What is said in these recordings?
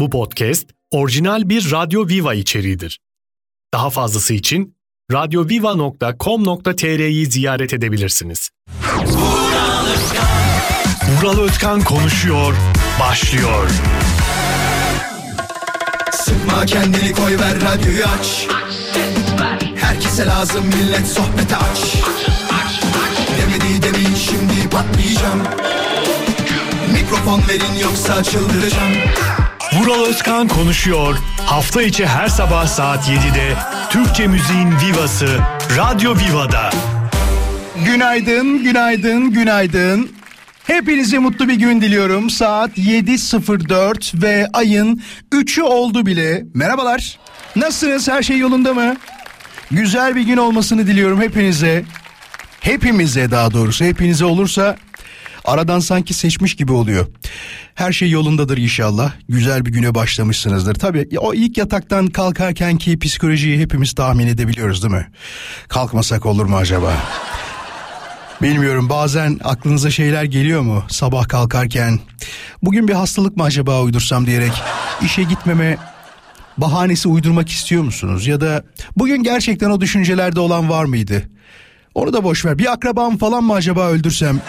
Bu podcast orijinal bir Radyo Viva içeriğidir. Daha fazlası için radyoviva.com.tr'yi ziyaret edebilirsiniz. Vural Özkan konuşuyor, başlıyor. Sıkma kendini koy ver radyoyu aç Herkese lazım millet sohbete aç Demedi demin şimdi patlayacağım Mikrofon verin yoksa çıldıracağım Vural Özkan konuşuyor. Hafta içi her sabah saat 7'de Türkçe müziğin vivası Radyo Viva'da. Günaydın, günaydın, günaydın. Hepinize mutlu bir gün diliyorum. Saat 7.04 ve ayın 3'ü oldu bile. Merhabalar. Nasılsınız? Her şey yolunda mı? Güzel bir gün olmasını diliyorum hepinize. Hepimize daha doğrusu. Hepinize olursa aradan sanki seçmiş gibi oluyor. Her şey yolundadır inşallah. Güzel bir güne başlamışsınızdır. Tabii o ilk yataktan kalkarken ki psikolojiyi hepimiz tahmin edebiliyoruz değil mi? Kalkmasak olur mu acaba? Bilmiyorum bazen aklınıza şeyler geliyor mu sabah kalkarken? Bugün bir hastalık mı acaba uydursam diyerek işe gitmeme bahanesi uydurmak istiyor musunuz? Ya da bugün gerçekten o düşüncelerde olan var mıydı? Onu da boş ver. Bir akrabam falan mı acaba öldürsem?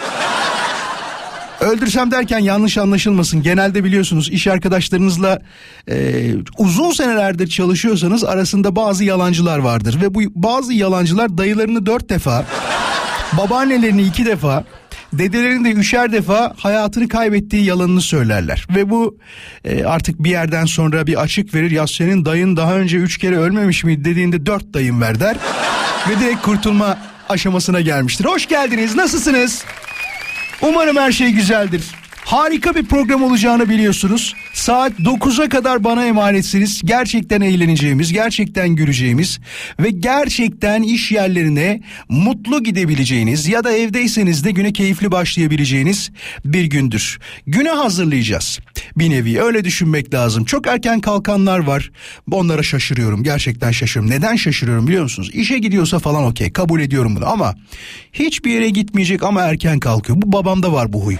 Öldürsem derken yanlış anlaşılmasın. Genelde biliyorsunuz iş arkadaşlarınızla e, uzun senelerdir çalışıyorsanız arasında bazı yalancılar vardır. Ve bu bazı yalancılar dayılarını dört defa, babaannelerini iki defa, dedelerini de üçer defa hayatını kaybettiği yalanını söylerler. Ve bu e, artık bir yerden sonra bir açık verir. Ya senin dayın daha önce üç kere ölmemiş miydi dediğinde dört dayım ver der. Ve direkt kurtulma aşamasına gelmiştir. Hoş geldiniz nasılsınız? Umarım her şey güzeldir. Harika bir program olacağını biliyorsunuz. Saat 9'a kadar bana emanetsiniz. Gerçekten eğleneceğimiz, gerçekten güleceğimiz ve gerçekten iş yerlerine mutlu gidebileceğiniz ya da evdeyseniz de güne keyifli başlayabileceğiniz bir gündür. Güne hazırlayacağız. Bir nevi öyle düşünmek lazım. Çok erken kalkanlar var. Onlara şaşırıyorum. Gerçekten şaşırıyorum. Neden şaşırıyorum biliyor musunuz? İşe gidiyorsa falan okey kabul ediyorum bunu ama hiçbir yere gitmeyecek ama erken kalkıyor. Bu babamda var bu huy.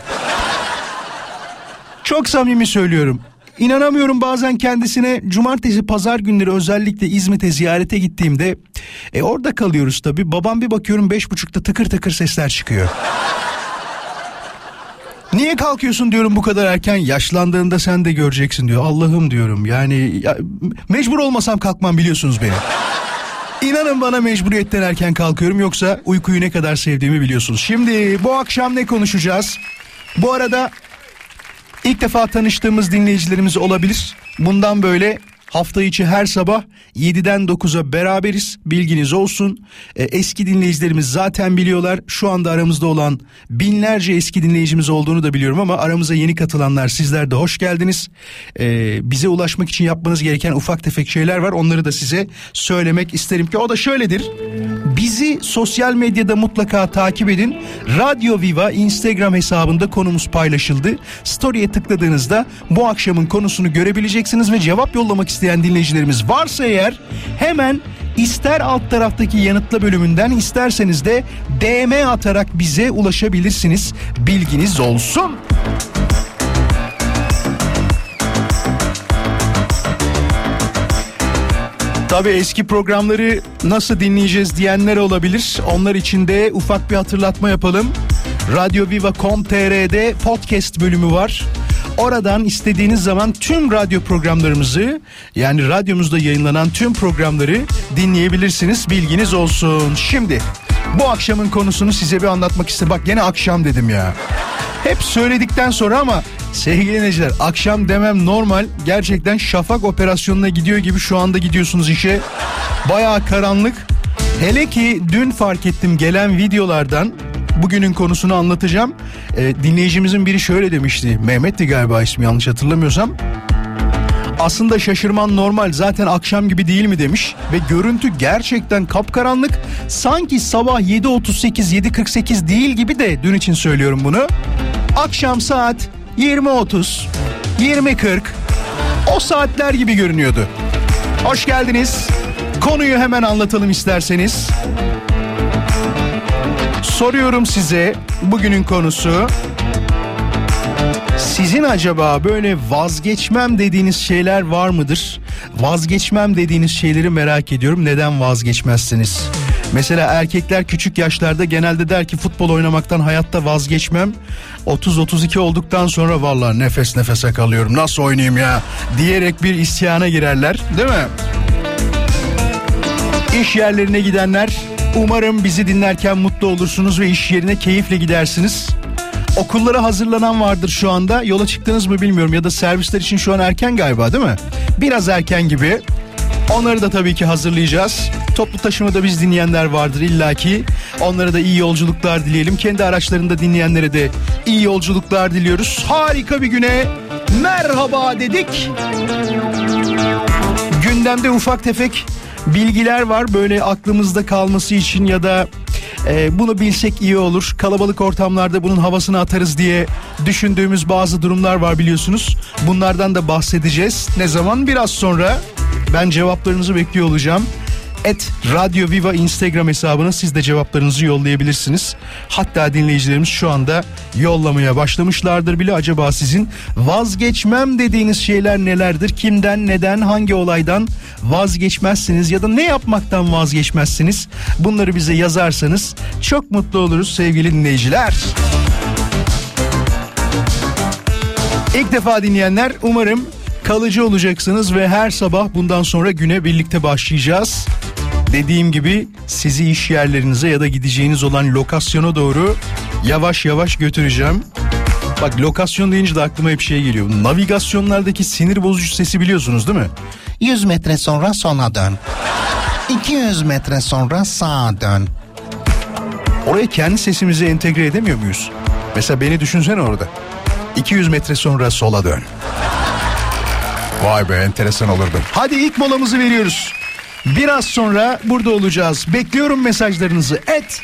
Çok samimi söylüyorum. İnanamıyorum bazen kendisine cumartesi pazar günleri özellikle İzmit'e ziyarete gittiğimde e orada kalıyoruz tabi babam bir bakıyorum beş buçukta tıkır tıkır sesler çıkıyor. Niye kalkıyorsun diyorum bu kadar erken yaşlandığında sen de göreceksin diyor Allah'ım diyorum yani ya, mecbur olmasam kalkmam biliyorsunuz beni. İnanın bana mecburiyetten erken kalkıyorum yoksa uykuyu ne kadar sevdiğimi biliyorsunuz. Şimdi bu akşam ne konuşacağız? Bu arada İlk defa tanıştığımız dinleyicilerimiz olabilir. Bundan böyle hafta içi her sabah 7'den 9'a beraberiz. Bilginiz olsun. E, eski dinleyicilerimiz zaten biliyorlar. Şu anda aramızda olan binlerce eski dinleyicimiz olduğunu da biliyorum ama aramıza yeni katılanlar sizler de hoş geldiniz. E, bize ulaşmak için yapmanız gereken ufak tefek şeyler var. Onları da size söylemek isterim ki o da şöyledir. Bizi sosyal medyada mutlaka takip edin. Radyo Viva Instagram hesabında konumuz paylaşıldı. Story'e tıkladığınızda bu akşamın konusunu görebileceksiniz ve cevap yollamak isteyen dinleyicilerimiz varsa eğer hemen ister alt taraftaki yanıtla bölümünden isterseniz de DM atarak bize ulaşabilirsiniz. Bilginiz olsun. Tabii eski programları nasıl dinleyeceğiz diyenler olabilir. Onlar için de ufak bir hatırlatma yapalım. Radyoviva.com.tr'de podcast bölümü var. Oradan istediğiniz zaman tüm radyo programlarımızı yani radyomuzda yayınlanan tüm programları dinleyebilirsiniz. Bilginiz olsun. Şimdi bu akşamın konusunu size bir anlatmak istedim. Bak gene akşam dedim ya. Hep söyledikten sonra ama sevgili dinleyiciler akşam demem normal. Gerçekten şafak operasyonuna gidiyor gibi şu anda gidiyorsunuz işe. Bayağı karanlık. Hele ki dün fark ettim gelen videolardan bugünün konusunu anlatacağım. Ee, dinleyicimizin biri şöyle demişti. Mehmet'ti galiba ismi yanlış hatırlamıyorsam. Aslında şaşırman normal zaten akşam gibi değil mi demiş ve görüntü gerçekten kapkaranlık. Sanki sabah 7.38 7.48 değil gibi de dün için söylüyorum bunu. Akşam saat 20.30 20.40 o saatler gibi görünüyordu. Hoş geldiniz. Konuyu hemen anlatalım isterseniz. Soruyorum size bugünün konusu Sizin acaba böyle vazgeçmem dediğiniz şeyler var mıdır? Vazgeçmem dediğiniz şeyleri merak ediyorum. Neden vazgeçmezsiniz? Mesela erkekler küçük yaşlarda genelde der ki futbol oynamaktan hayatta vazgeçmem. 30-32 olduktan sonra vallahi nefes nefese kalıyorum nasıl oynayayım ya diyerek bir isyana girerler değil mi? İş yerlerine gidenler umarım bizi dinlerken mutlu olursunuz ve iş yerine keyifle gidersiniz. Okullara hazırlanan vardır şu anda. Yola çıktınız mı bilmiyorum ya da servisler için şu an erken galiba değil mi? Biraz erken gibi. Onları da tabii ki hazırlayacağız. Toplu taşımada biz dinleyenler vardır illaki. Onlara da iyi yolculuklar dileyelim. Kendi araçlarında dinleyenlere de iyi yolculuklar diliyoruz. Harika bir güne merhaba dedik. Gündemde ufak tefek bilgiler var böyle aklımızda kalması için ya da e, bunu bilsek iyi olur. Kalabalık ortamlarda bunun havasını atarız diye düşündüğümüz bazı durumlar var biliyorsunuz. Bunlardan da bahsedeceğiz. Ne zaman? Biraz sonra ben cevaplarınızı bekliyor olacağım. Et Radyo Viva Instagram hesabına siz de cevaplarınızı yollayabilirsiniz. Hatta dinleyicilerimiz şu anda yollamaya başlamışlardır bile. Acaba sizin vazgeçmem dediğiniz şeyler nelerdir? Kimden, neden, hangi olaydan vazgeçmezsiniz ya da ne yapmaktan vazgeçmezsiniz? Bunları bize yazarsanız çok mutlu oluruz sevgili dinleyiciler. İlk defa dinleyenler umarım kalıcı olacaksınız ve her sabah bundan sonra güne birlikte başlayacağız. Dediğim gibi sizi iş yerlerinize ya da gideceğiniz olan lokasyona doğru yavaş yavaş götüreceğim. Bak lokasyon deyince de aklıma hep şey geliyor. Navigasyonlardaki sinir bozucu sesi biliyorsunuz değil mi? 100 metre sonra sola dön. 200 metre sonra sağa dön. Oraya kendi sesimizi entegre edemiyor muyuz? Mesela beni düşünsene orada. 200 metre sonra sola dön. Vay be enteresan olurdu. Hadi ilk molamızı veriyoruz. Biraz sonra burada olacağız. Bekliyorum mesajlarınızı. Et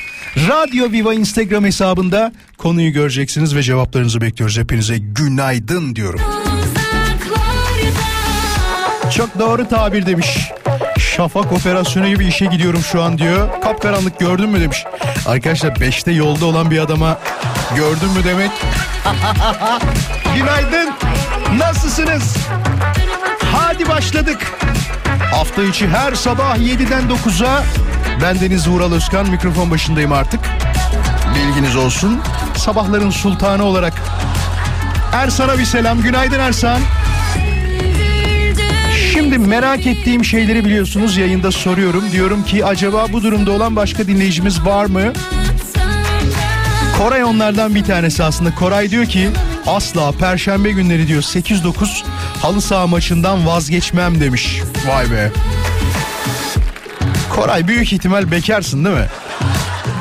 Radyo Viva Instagram hesabında konuyu göreceksiniz ve cevaplarınızı bekliyoruz. Hepinize günaydın diyorum. Çok doğru tabir demiş. Şafak operasyonu gibi işe gidiyorum şu an diyor. Kapkaranlık gördün mü demiş. Arkadaşlar 5'te yolda olan bir adama gördün mü demek. Günaydın. Nasılsınız? Hadi başladık. Hafta içi her sabah 7'den 9'a ben Deniz Vural Özkan mikrofon başındayım artık. Bilginiz olsun. Sabahların sultanı olarak Ersan'a bir selam. Günaydın Ersan. Şimdi merak ettiğim şeyleri biliyorsunuz yayında soruyorum. Diyorum ki acaba bu durumda olan başka dinleyicimiz var mı? Koray onlardan bir tanesi aslında. Koray diyor ki asla perşembe günleri diyor 8-9 halı saha maçından vazgeçmem demiş. Vay be. Koray büyük ihtimal bekarsın değil mi?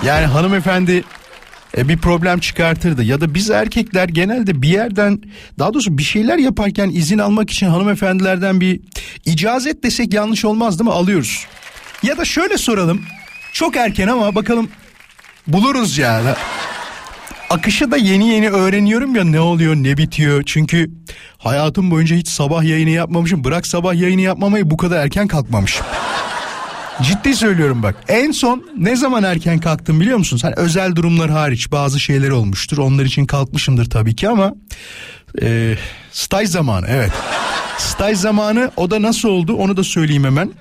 Yani hanımefendi e, bir problem çıkartırdı. Ya da biz erkekler genelde bir yerden daha doğrusu bir şeyler yaparken izin almak için hanımefendilerden bir icazet desek yanlış olmaz değil mi? Alıyoruz. Ya da şöyle soralım. Çok erken ama bakalım buluruz yani. Akışı da yeni yeni öğreniyorum ya ne oluyor ne bitiyor. Çünkü hayatım boyunca hiç sabah yayını yapmamışım. Bırak sabah yayını yapmamayı bu kadar erken kalkmamışım. Ciddi söylüyorum bak. En son ne zaman erken kalktım biliyor musun? Hani özel durumlar hariç bazı şeyler olmuştur. Onlar için kalkmışımdır tabii ki ama e, staj zamanı evet. Staj zamanı o da nasıl oldu onu da söyleyeyim hemen.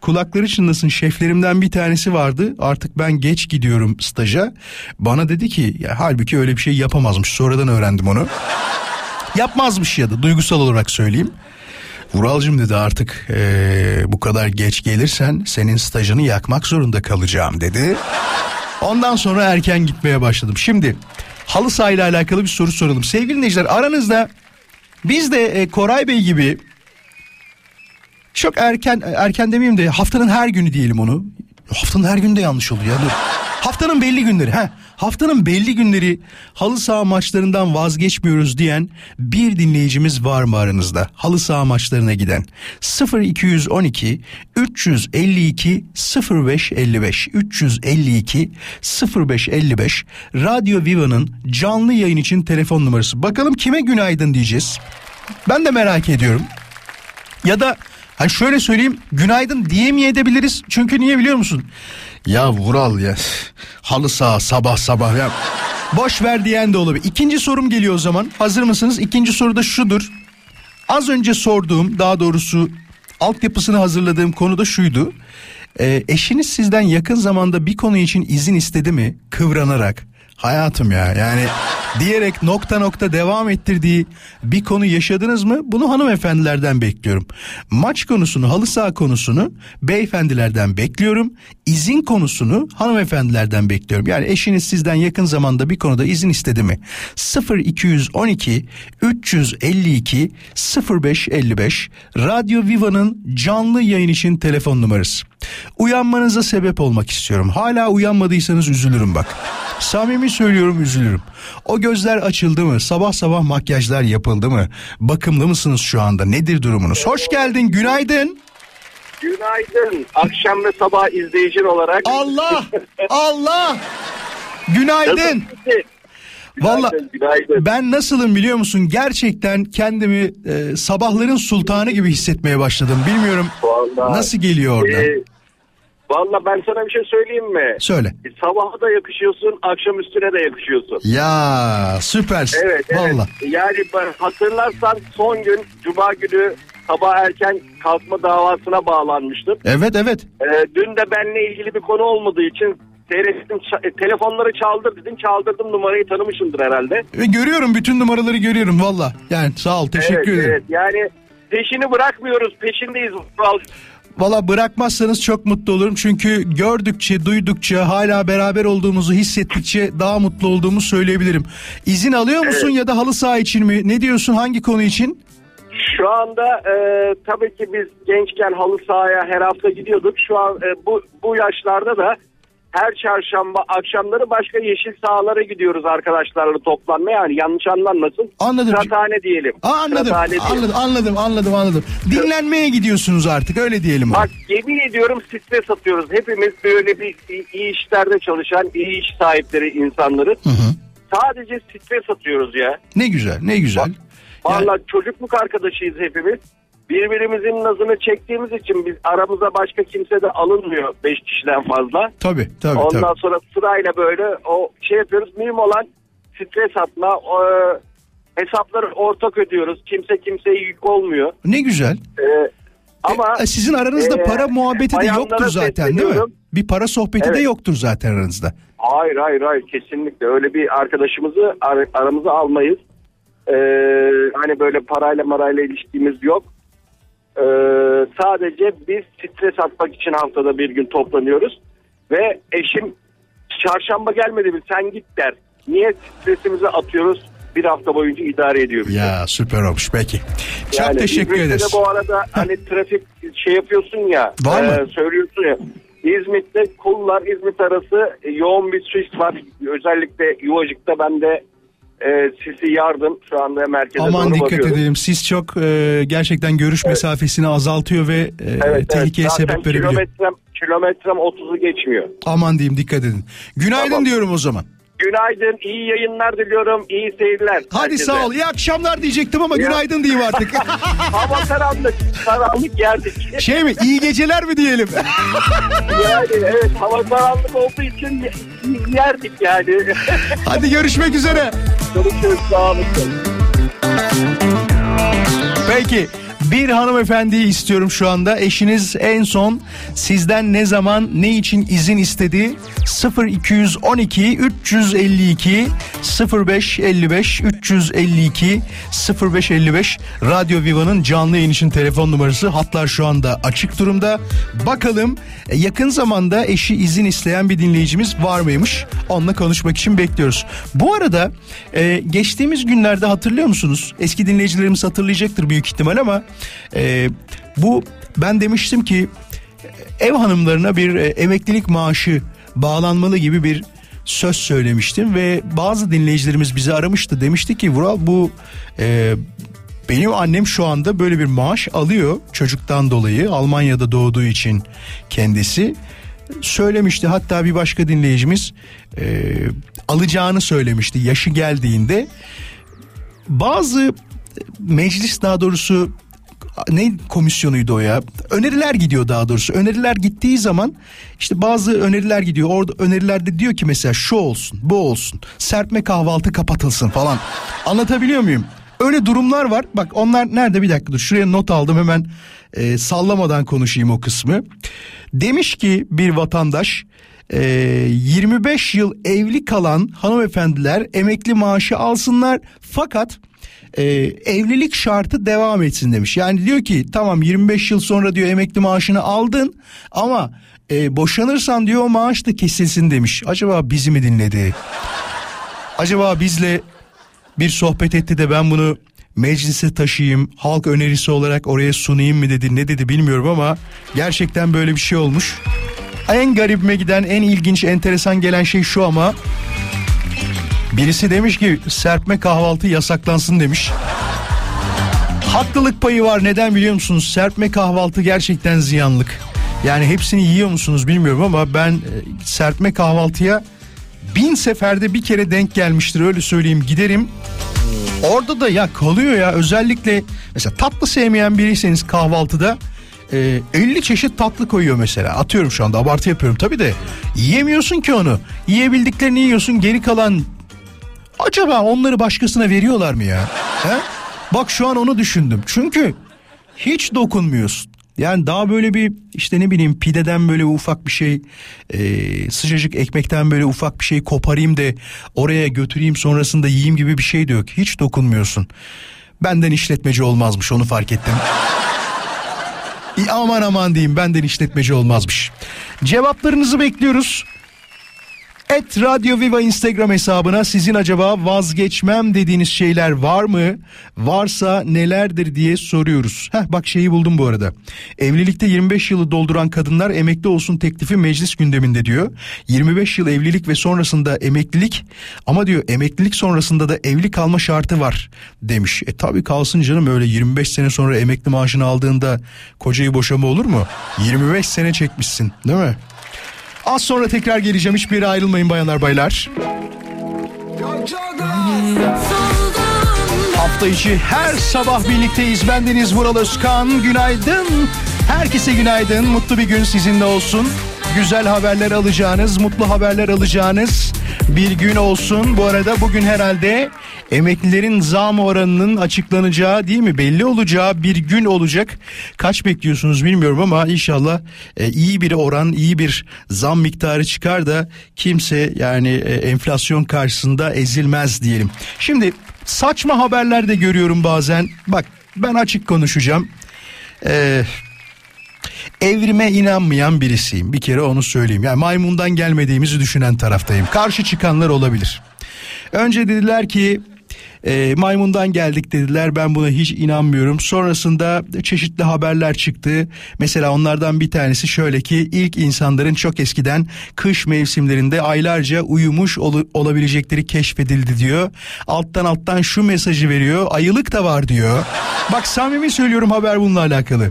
Kulakları çınlasın şeflerimden bir tanesi vardı. Artık ben geç gidiyorum staja. Bana dedi ki ya halbuki öyle bir şey yapamazmış. Sonradan öğrendim onu. Yapmazmış ya da duygusal olarak söyleyeyim. Vuralcım dedi artık ee, bu kadar geç gelirsen senin stajını yakmak zorunda kalacağım dedi. Ondan sonra erken gitmeye başladım. Şimdi halı saha ile alakalı bir soru soralım. Sevgili dinleyiciler aranızda biz de e, Koray Bey gibi çok erken erken demeyeyim de haftanın her günü diyelim onu. Haftanın her günü de yanlış oluyor ya. Haftanın belli günleri. Heh, haftanın belli günleri halı saha maçlarından vazgeçmiyoruz diyen bir dinleyicimiz var mı aranızda? Halı saha maçlarına giden. 0212 352 0555 352 0555 Radyo Viva'nın canlı yayın için telefon numarası. Bakalım kime günaydın diyeceğiz. Ben de merak ediyorum. Ya da Hani şöyle söyleyeyim günaydın diyemeyebiliriz. Çünkü niye biliyor musun? Ya Vural ya halı saha sabah sabah ya. Boş ver diyen de olabilir. İkinci sorum geliyor o zaman. Hazır mısınız? İkinci soru da şudur. Az önce sorduğum daha doğrusu altyapısını hazırladığım konu da şuydu. Ee, eşiniz sizden yakın zamanda bir konu için izin istedi mi kıvranarak? Hayatım ya yani diyerek nokta nokta devam ettirdiği bir konu yaşadınız mı? Bunu hanımefendilerden bekliyorum. Maç konusunu, halı saha konusunu beyefendilerden bekliyorum. İzin konusunu hanımefendilerden bekliyorum. Yani eşiniz sizden yakın zamanda bir konuda izin istedi mi? 0212 352 0555 Radyo Viva'nın canlı yayın için telefon numarası. Uyanmanıza sebep olmak istiyorum. Hala uyanmadıysanız üzülürüm bak. Samimi söylüyorum üzülürüm. O gözler açıldı mı? Sabah sabah makyajlar yapıldı mı? Bakımlı mısınız şu anda? Nedir durumunuz? Hoş geldin. Günaydın. Günaydın. Akşam ve sabah izleyicin olarak. Allah! Allah! Günaydın. Valla ben nasılım biliyor musun? Gerçekten kendimi e, sabahların sultanı gibi hissetmeye başladım. Bilmiyorum Vallahi, nasıl geliyor orada. e, Valla ben sana bir şey söyleyeyim mi? Söyle. E, Sabaha da yakışıyorsun, akşam üstüne de yakışıyorsun. Ya süpersin. Evet, evet. Valla. Yani hatırlarsan son gün Cuma günü sabah erken kalkma davasına bağlanmıştım. Evet evet. E, dün de benimle ilgili bir konu olmadığı için seyrettim. e, telefonları çaldır dedin. Çaldırdım numarayı tanımışımdır herhalde. Ve görüyorum bütün numaraları görüyorum valla. Yani sağ ol teşekkür evet, ederim. evet. Yani peşini bırakmıyoruz. Peşindeyiz. Valla bırakmazsanız çok mutlu olurum. Çünkü gördükçe, duydukça, hala beraber olduğumuzu hissettikçe daha mutlu olduğumu söyleyebilirim. İzin alıyor musun ya da halı saha için mi? Ne diyorsun hangi konu için? Şu anda e, tabii ki biz gençken halı sahaya her hafta gidiyorduk. Şu an e, bu bu yaşlarda da her çarşamba akşamları başka yeşil sahalara gidiyoruz arkadaşlarla toplanmaya. Yani yanlış anlanmasın. Anladım. Kıraathane diyelim. Aa, anladım, diyelim. anladım, anladım, anladım, anladım. Dinlenmeye gidiyorsunuz artık öyle diyelim. Bak yemin ediyorum stres atıyoruz. Hepimiz böyle bir iyi işlerde çalışan, iyi iş sahipleri insanları. Sadece stres atıyoruz ya. Ne güzel, ne güzel. Yani- Vallahi çocukluk arkadaşıyız hepimiz. Birbirimizin nazını çektiğimiz için biz aramıza başka kimse de alınmıyor 5 kişiden fazla. tabii, tabii, Ondan tabii. sonra sırayla böyle o şey yapıyoruz. Mühim olan stres atma. O, hesapları ortak ödüyoruz. Kimse kimseye yük olmuyor. Ne güzel. Ee, ama E, sizin aranızda e, para muhabbeti de yoktur zaten değil mi? Bir para sohbeti de Evet. yoktur zaten aranızda. Hayır hayır hayır kesinlikle öyle bir arkadaşımızı ar- aramıza almayız. Ee, hani böyle parayla marayla ilişkimiz yok. Ee, sadece biz stres atmak için haftada bir gün toplanıyoruz. Ve eşim çarşamba gelmedi mi sen git der. Niye stresimizi atıyoruz bir hafta boyunca idare ediyoruz. Ya süper olmuş peki. Çok Yani teşekkür İzmit'te ederiz. de bu arada hani trafik şey yapıyorsun ya. Var mı? e, söylüyorsun ya. İzmit'te kullar İzmit arası e, yoğun bir sis var. Özellikle Yuvacık'ta ben de e, sisi yardım şu anda merkeze Aman doğru dikkat bakıyorum. edelim. Siz çok e, gerçekten görüş mesafesini azaltıyor ve e, Evet, tehlikeye evet. Zaten sebep verebiliyor. kilometrem, kilometrem 30'u geçmiyor. Aman diyeyim dikkat edin. Günaydın Tamam. diyorum o zaman. Günaydın, iyi yayınlar diliyorum, iyi seyirler. Hadi herkese. sağ ol. İyi akşamlar diyecektim ama Ya. günaydın diyeyim artık. Hava karanlık, karanlık yerdik. şey mi? İyi geceler mi diyelim? yani evet hava karanlık olduğu için yerdik yani. Hadi görüşmek üzere. Görüşürüz, sağ olun. Peki bir hanımefendiyi istiyorum şu anda. Eşiniz en son sizden ne zaman ne için izin istedi? 0212 352 0555 352 0555 Radyo Viva'nın canlı yayın için telefon numarası. Hatlar şu anda açık durumda. Bakalım e, yakın zamanda eşi izin isteyen bir dinleyicimiz var mıymış? Onunla konuşmak için bekliyoruz. Bu arada e, geçtiğimiz günlerde hatırlıyor musunuz? Eski dinleyicilerimiz hatırlayacaktır büyük ihtimal ama e, bu ben demiştim ki ev hanımlarına bir e, emeklilik maaşı bağlanmalı gibi bir söz söylemiştim ve bazı dinleyicilerimiz bizi aramıştı. Demişti ki Vural bu e, benim annem şu anda böyle bir maaş alıyor çocuktan dolayı Almanya'da doğduğu için kendisi. Söylemişti. Hatta bir başka dinleyicimiz e, alacağını söylemişti yaşı geldiğinde. Bazı meclis daha doğrusu ne komisyonuydu o ya? Öneriler gidiyor daha doğrusu. Öneriler gittiği zaman işte bazı öneriler gidiyor. Orada önerilerde diyor ki mesela şu olsun, bu olsun. Serpme kahvaltı kapatılsın falan. Anlatabiliyor muyum? Öyle durumlar var. Bak onlar nerede bir dakika dur. Şuraya not aldım hemen e, sallamadan konuşayım o kısmı. Demiş ki bir vatandaş e, 25 yıl evli kalan hanımefendiler emekli maaşı alsınlar fakat e, evlilik şartı devam etsin demiş. Yani diyor ki tamam 25 yıl sonra diyor emekli maaşını aldın ama e, boşanırsan diyor maaş da kesilsin demiş. Acaba bizi mi dinledi? Acaba bizle bir sohbet etti de ben bunu meclise taşıyayım, halk önerisi olarak oraya sunayım mı dedi, ne dedi bilmiyorum ama gerçekten böyle bir şey olmuş. En garibime giden, en ilginç, enteresan gelen şey şu ama birisi demiş ki serpme kahvaltı yasaklansın demiş. Haklılık payı var neden biliyor musunuz? Serpme kahvaltı gerçekten ziyanlık. Yani hepsini yiyor musunuz bilmiyorum ama ben e, serpme kahvaltıya bin seferde bir kere denk gelmiştir öyle söyleyeyim giderim. Orada da ya kalıyor ya özellikle mesela tatlı sevmeyen biriyseniz kahvaltıda e, 50 çeşit tatlı koyuyor mesela. Atıyorum şu anda abartı yapıyorum tabi de yiyemiyorsun ki onu. Yiyebildiklerini yiyorsun geri kalan acaba onları başkasına veriyorlar mı ya? He? Bak şu an onu düşündüm. Çünkü hiç dokunmuyorsun. Yani daha böyle bir işte ne bileyim pideden böyle ufak bir şey e, sıcacık ekmekten böyle ufak bir şey koparayım da oraya götüreyim sonrasında yiyeyim gibi bir şey de yok. Hiç dokunmuyorsun. Benden işletmeci olmazmış onu fark ettim. Aman aman diyeyim benden işletmeci olmazmış. Cevaplarınızı bekliyoruz. Et Radyo Viva Instagram hesabına sizin acaba vazgeçmem dediğiniz şeyler var mı? Varsa nelerdir diye soruyoruz. Heh bak şeyi buldum bu arada. Evlilikte 25 yılı dolduran kadınlar emekli olsun teklifi meclis gündeminde diyor. 25 yıl evlilik ve sonrasında emeklilik ama diyor emeklilik sonrasında da evli kalma şartı var demiş. E tabi kalsın canım öyle 25 sene sonra emekli maaşını aldığında kocayı boşama olur mu? 25 sene çekmişsin değil mi? Az sonra tekrar geleceğim. Hiçbir yere ayrılmayın bayanlar baylar. Hafta içi her sabah birlikteyiz. Bendeniz Vural Özkan. Günaydın. Herkese günaydın. Mutlu bir gün sizinle olsun. Güzel haberler alacağınız, mutlu haberler alacağınız bir gün olsun. Bu arada bugün herhalde emeklilerin zam oranının açıklanacağı değil mi? Belli olacağı bir gün olacak. Kaç bekliyorsunuz bilmiyorum ama inşallah e, iyi bir oran, iyi bir zam miktarı çıkar da kimse yani e, enflasyon karşısında ezilmez diyelim. Şimdi saçma haberler de görüyorum bazen. Bak ben açık konuşacağım. Eee evrime inanmayan birisiyim. Bir kere onu söyleyeyim. Yani maymundan gelmediğimizi düşünen taraftayım. Karşı çıkanlar olabilir. Önce dediler ki e, maymundan geldik dediler ben buna hiç inanmıyorum. Sonrasında çeşitli haberler çıktı. Mesela onlardan bir tanesi şöyle ki ilk insanların çok eskiden kış mevsimlerinde aylarca uyumuş ol- olabilecekleri keşfedildi diyor. Alttan alttan şu mesajı veriyor ayılık da var diyor. Bak samimi söylüyorum haber bununla alakalı.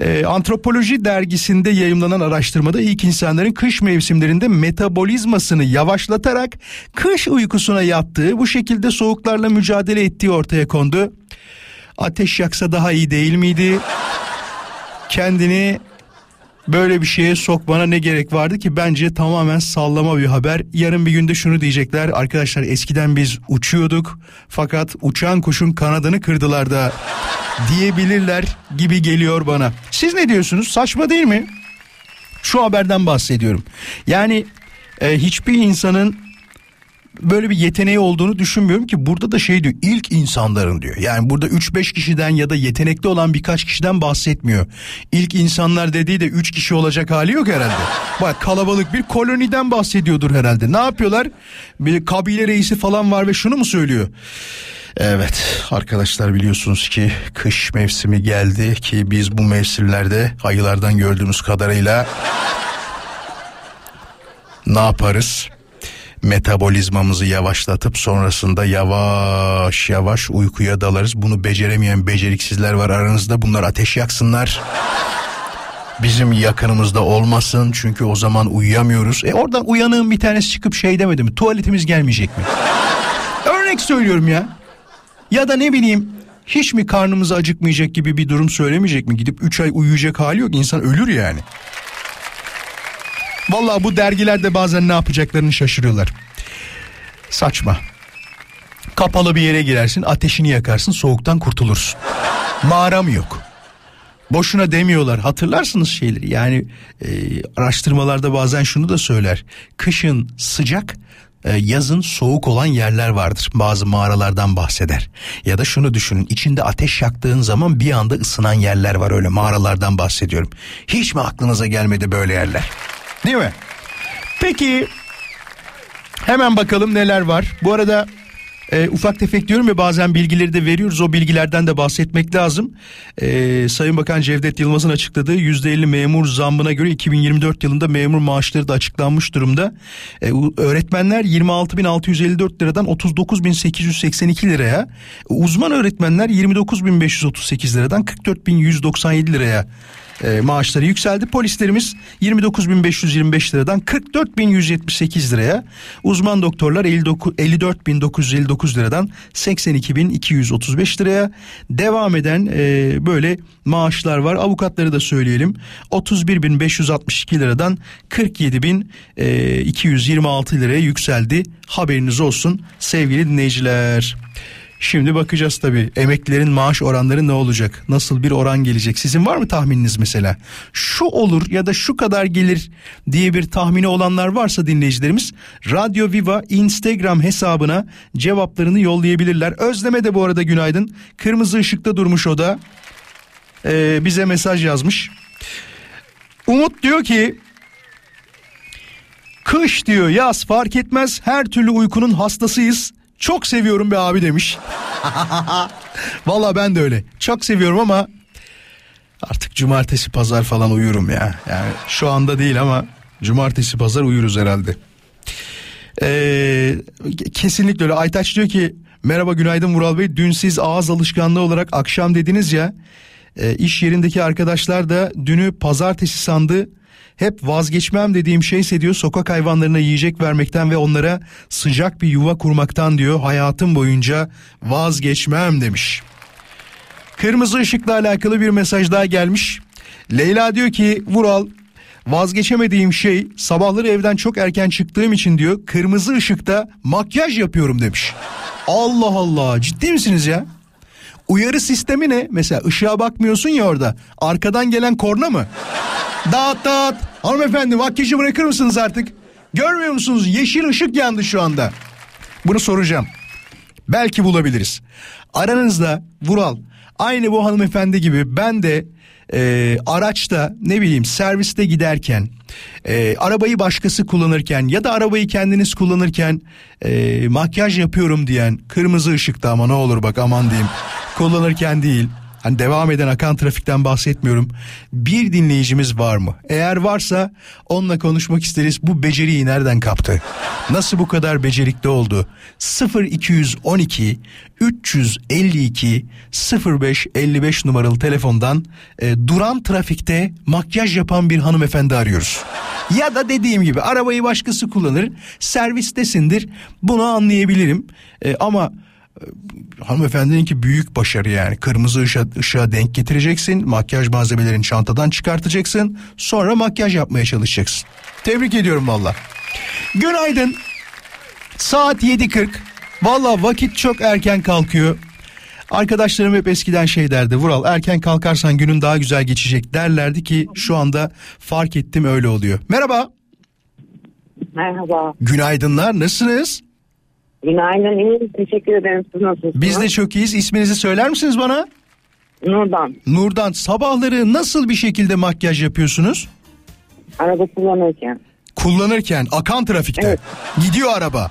E, Antropoloji dergisinde yayımlanan araştırmada ilk insanların kış mevsimlerinde metabolizmasını yavaşlatarak kış uykusuna yattığı, bu şekilde soğuklarla mücadele ettiği ortaya kondu. Ateş yaksa daha iyi değil miydi? Kendini böyle bir şeye sokmana ne gerek vardı ki bence tamamen sallama bir haber. Yarın bir günde şunu diyecekler arkadaşlar eskiden biz uçuyorduk fakat uçan kuşun kanadını kırdılar da diyebilirler gibi geliyor bana. Siz ne diyorsunuz saçma değil mi? Şu haberden bahsediyorum. Yani e, hiçbir insanın böyle bir yeteneği olduğunu düşünmüyorum ki burada da şey diyor ilk insanların diyor. Yani burada 3-5 kişiden ya da yetenekli olan birkaç kişiden bahsetmiyor. İlk insanlar dediği de 3 kişi olacak hali yok herhalde. Bak kalabalık bir koloniden bahsediyordur herhalde. Ne yapıyorlar? Bir kabile reisi falan var ve şunu mu söylüyor? Evet arkadaşlar biliyorsunuz ki kış mevsimi geldi ki biz bu mevsimlerde ayılardan gördüğümüz kadarıyla ne yaparız? Metabolizmamızı yavaşlatıp sonrasında yavaş yavaş uykuya dalarız. Bunu beceremeyen beceriksizler var aranızda. Bunlar ateş yaksınlar. Bizim yakınımızda olmasın çünkü o zaman uyuyamıyoruz. E oradan uyanığın bir tanesi çıkıp şey demedi mi? Tuvaletimiz gelmeyecek mi? Örnek söylüyorum ya. Ya da ne bileyim Hiç mi karnımız acıkmayacak gibi bir durum söylemeyecek mi? Gidip 3 ay uyuyacak hali yok. İnsan ölür yani. Vallahi bu dergilerde bazen ne yapacaklarını şaşırıyorlar. Saçma. Kapalı bir yere girersin, ateşini yakarsın, soğuktan kurtulursun. Mağara mı yok? Boşuna demiyorlar. Hatırlarsınız şeyleri. Yani e, araştırmalarda bazen şunu da söyler. Kışın sıcak, e, yazın soğuk olan yerler vardır. Bazı mağaralardan bahseder. Ya da şunu düşünün. içinde ateş yaktığın zaman bir anda ısınan yerler var öyle mağaralardan bahsediyorum. Hiç mi aklınıza gelmedi böyle yerler? Değil mi? Peki hemen bakalım neler var. Bu arada e, ufak tefek diyorum ya bazen bilgileri de veriyoruz. O bilgilerden de bahsetmek lazım. E, Sayın Bakan Cevdet Yılmaz'ın açıkladığı %50 memur zammına göre 2024 yılında memur maaşları da açıklanmış durumda. E, öğretmenler 26.654 liradan 39.882 liraya, uzman öğretmenler 29.538 liradan 44.197 liraya e, maaşları yükseldi. Polislerimiz 29.525 liradan 44.178 liraya, uzman doktorlar 54.959 liradan 82.235 liraya devam eden e, böyle maaşlar var. Avukatları da söyleyelim. 31.562 liradan 47.226 liraya yükseldi. Haberiniz olsun sevgili dinleyiciler. Şimdi bakacağız tabii emeklilerin maaş oranları ne olacak? Nasıl bir oran gelecek? Sizin var mı tahmininiz mesela? Şu olur ya da şu kadar gelir diye bir tahmini olanlar varsa dinleyicilerimiz Radyo Viva Instagram hesabına cevaplarını yollayabilirler. Özleme de bu arada günaydın. Kırmızı ışıkta durmuş o da. Ee, bize mesaj yazmış. Umut diyor ki Kış diyor yaz fark etmez her türlü uykunun hastasıyız. Çok seviyorum be abi demiş. Valla ben de öyle. Çok seviyorum ama artık cumartesi pazar falan uyurum ya. Yani şu anda değil ama cumartesi pazar uyuruz herhalde. Ee, kesinlikle öyle. Aytaç diyor ki merhaba günaydın Vural Bey. Dün siz ağız alışkanlığı olarak akşam dediniz ya. E, iş yerindeki arkadaşlar da dünü pazartesi sandı hep vazgeçmem dediğim şeyse diyor sokak hayvanlarına yiyecek vermekten ve onlara sıcak bir yuva kurmaktan diyor hayatım boyunca vazgeçmem demiş. Kırmızı ışıkla alakalı bir mesaj daha gelmiş. Leyla diyor ki Vural vazgeçemediğim şey sabahları evden çok erken çıktığım için diyor kırmızı ışıkta makyaj yapıyorum demiş. Allah Allah ciddi misiniz ya? Uyarı sistemi ne? Mesela ışığa bakmıyorsun ya orada. Arkadan gelen korna mı? Dağıt dağıt. Hanımefendi makyajı bırakır mısınız artık? Görmüyor musunuz? Yeşil ışık yandı şu anda. Bunu soracağım. Belki bulabiliriz. Aranızda Vural aynı bu hanımefendi gibi ben de e, araçta ne bileyim serviste giderken e, arabayı başkası kullanırken ya da arabayı kendiniz kullanırken e, makyaj yapıyorum diyen kırmızı ışıkta ama ne olur bak aman diyeyim kullanırken değil Hani devam eden akan trafikten bahsetmiyorum. Bir dinleyicimiz var mı? Eğer varsa onunla konuşmak isteriz. Bu beceriyi nereden kaptı? Nasıl bu kadar becerikli oldu? 0212 352 0555 numaralı telefondan e, duran trafikte makyaj yapan bir hanımefendi arıyoruz. Ya da dediğim gibi arabayı başkası kullanır, servistesindir. Bunu anlayabilirim. E, ama hanımefendininki büyük başarı yani. Kırmızı ışığa, ışığa denk getireceksin. Makyaj malzemelerini çantadan çıkartacaksın. Sonra makyaj yapmaya çalışacaksın. Tebrik ediyorum valla. Günaydın. Saat 7.40. Valla vakit çok erken kalkıyor. Arkadaşlarım hep eskiden şey derdi. Vural erken kalkarsan günün daha güzel geçecek derlerdi ki şu anda fark ettim öyle oluyor. Merhaba. Merhaba. Günaydınlar nasılsınız? Günaydın iyiyim. Teşekkür ederim. Siz nasılsınız? Biz de çok iyiyiz. İsminizi söyler misiniz bana? Nurdan. Nurdan sabahları nasıl bir şekilde makyaj yapıyorsunuz? Araba kullanırken. Kullanırken akan trafikte. Evet. Gidiyor araba.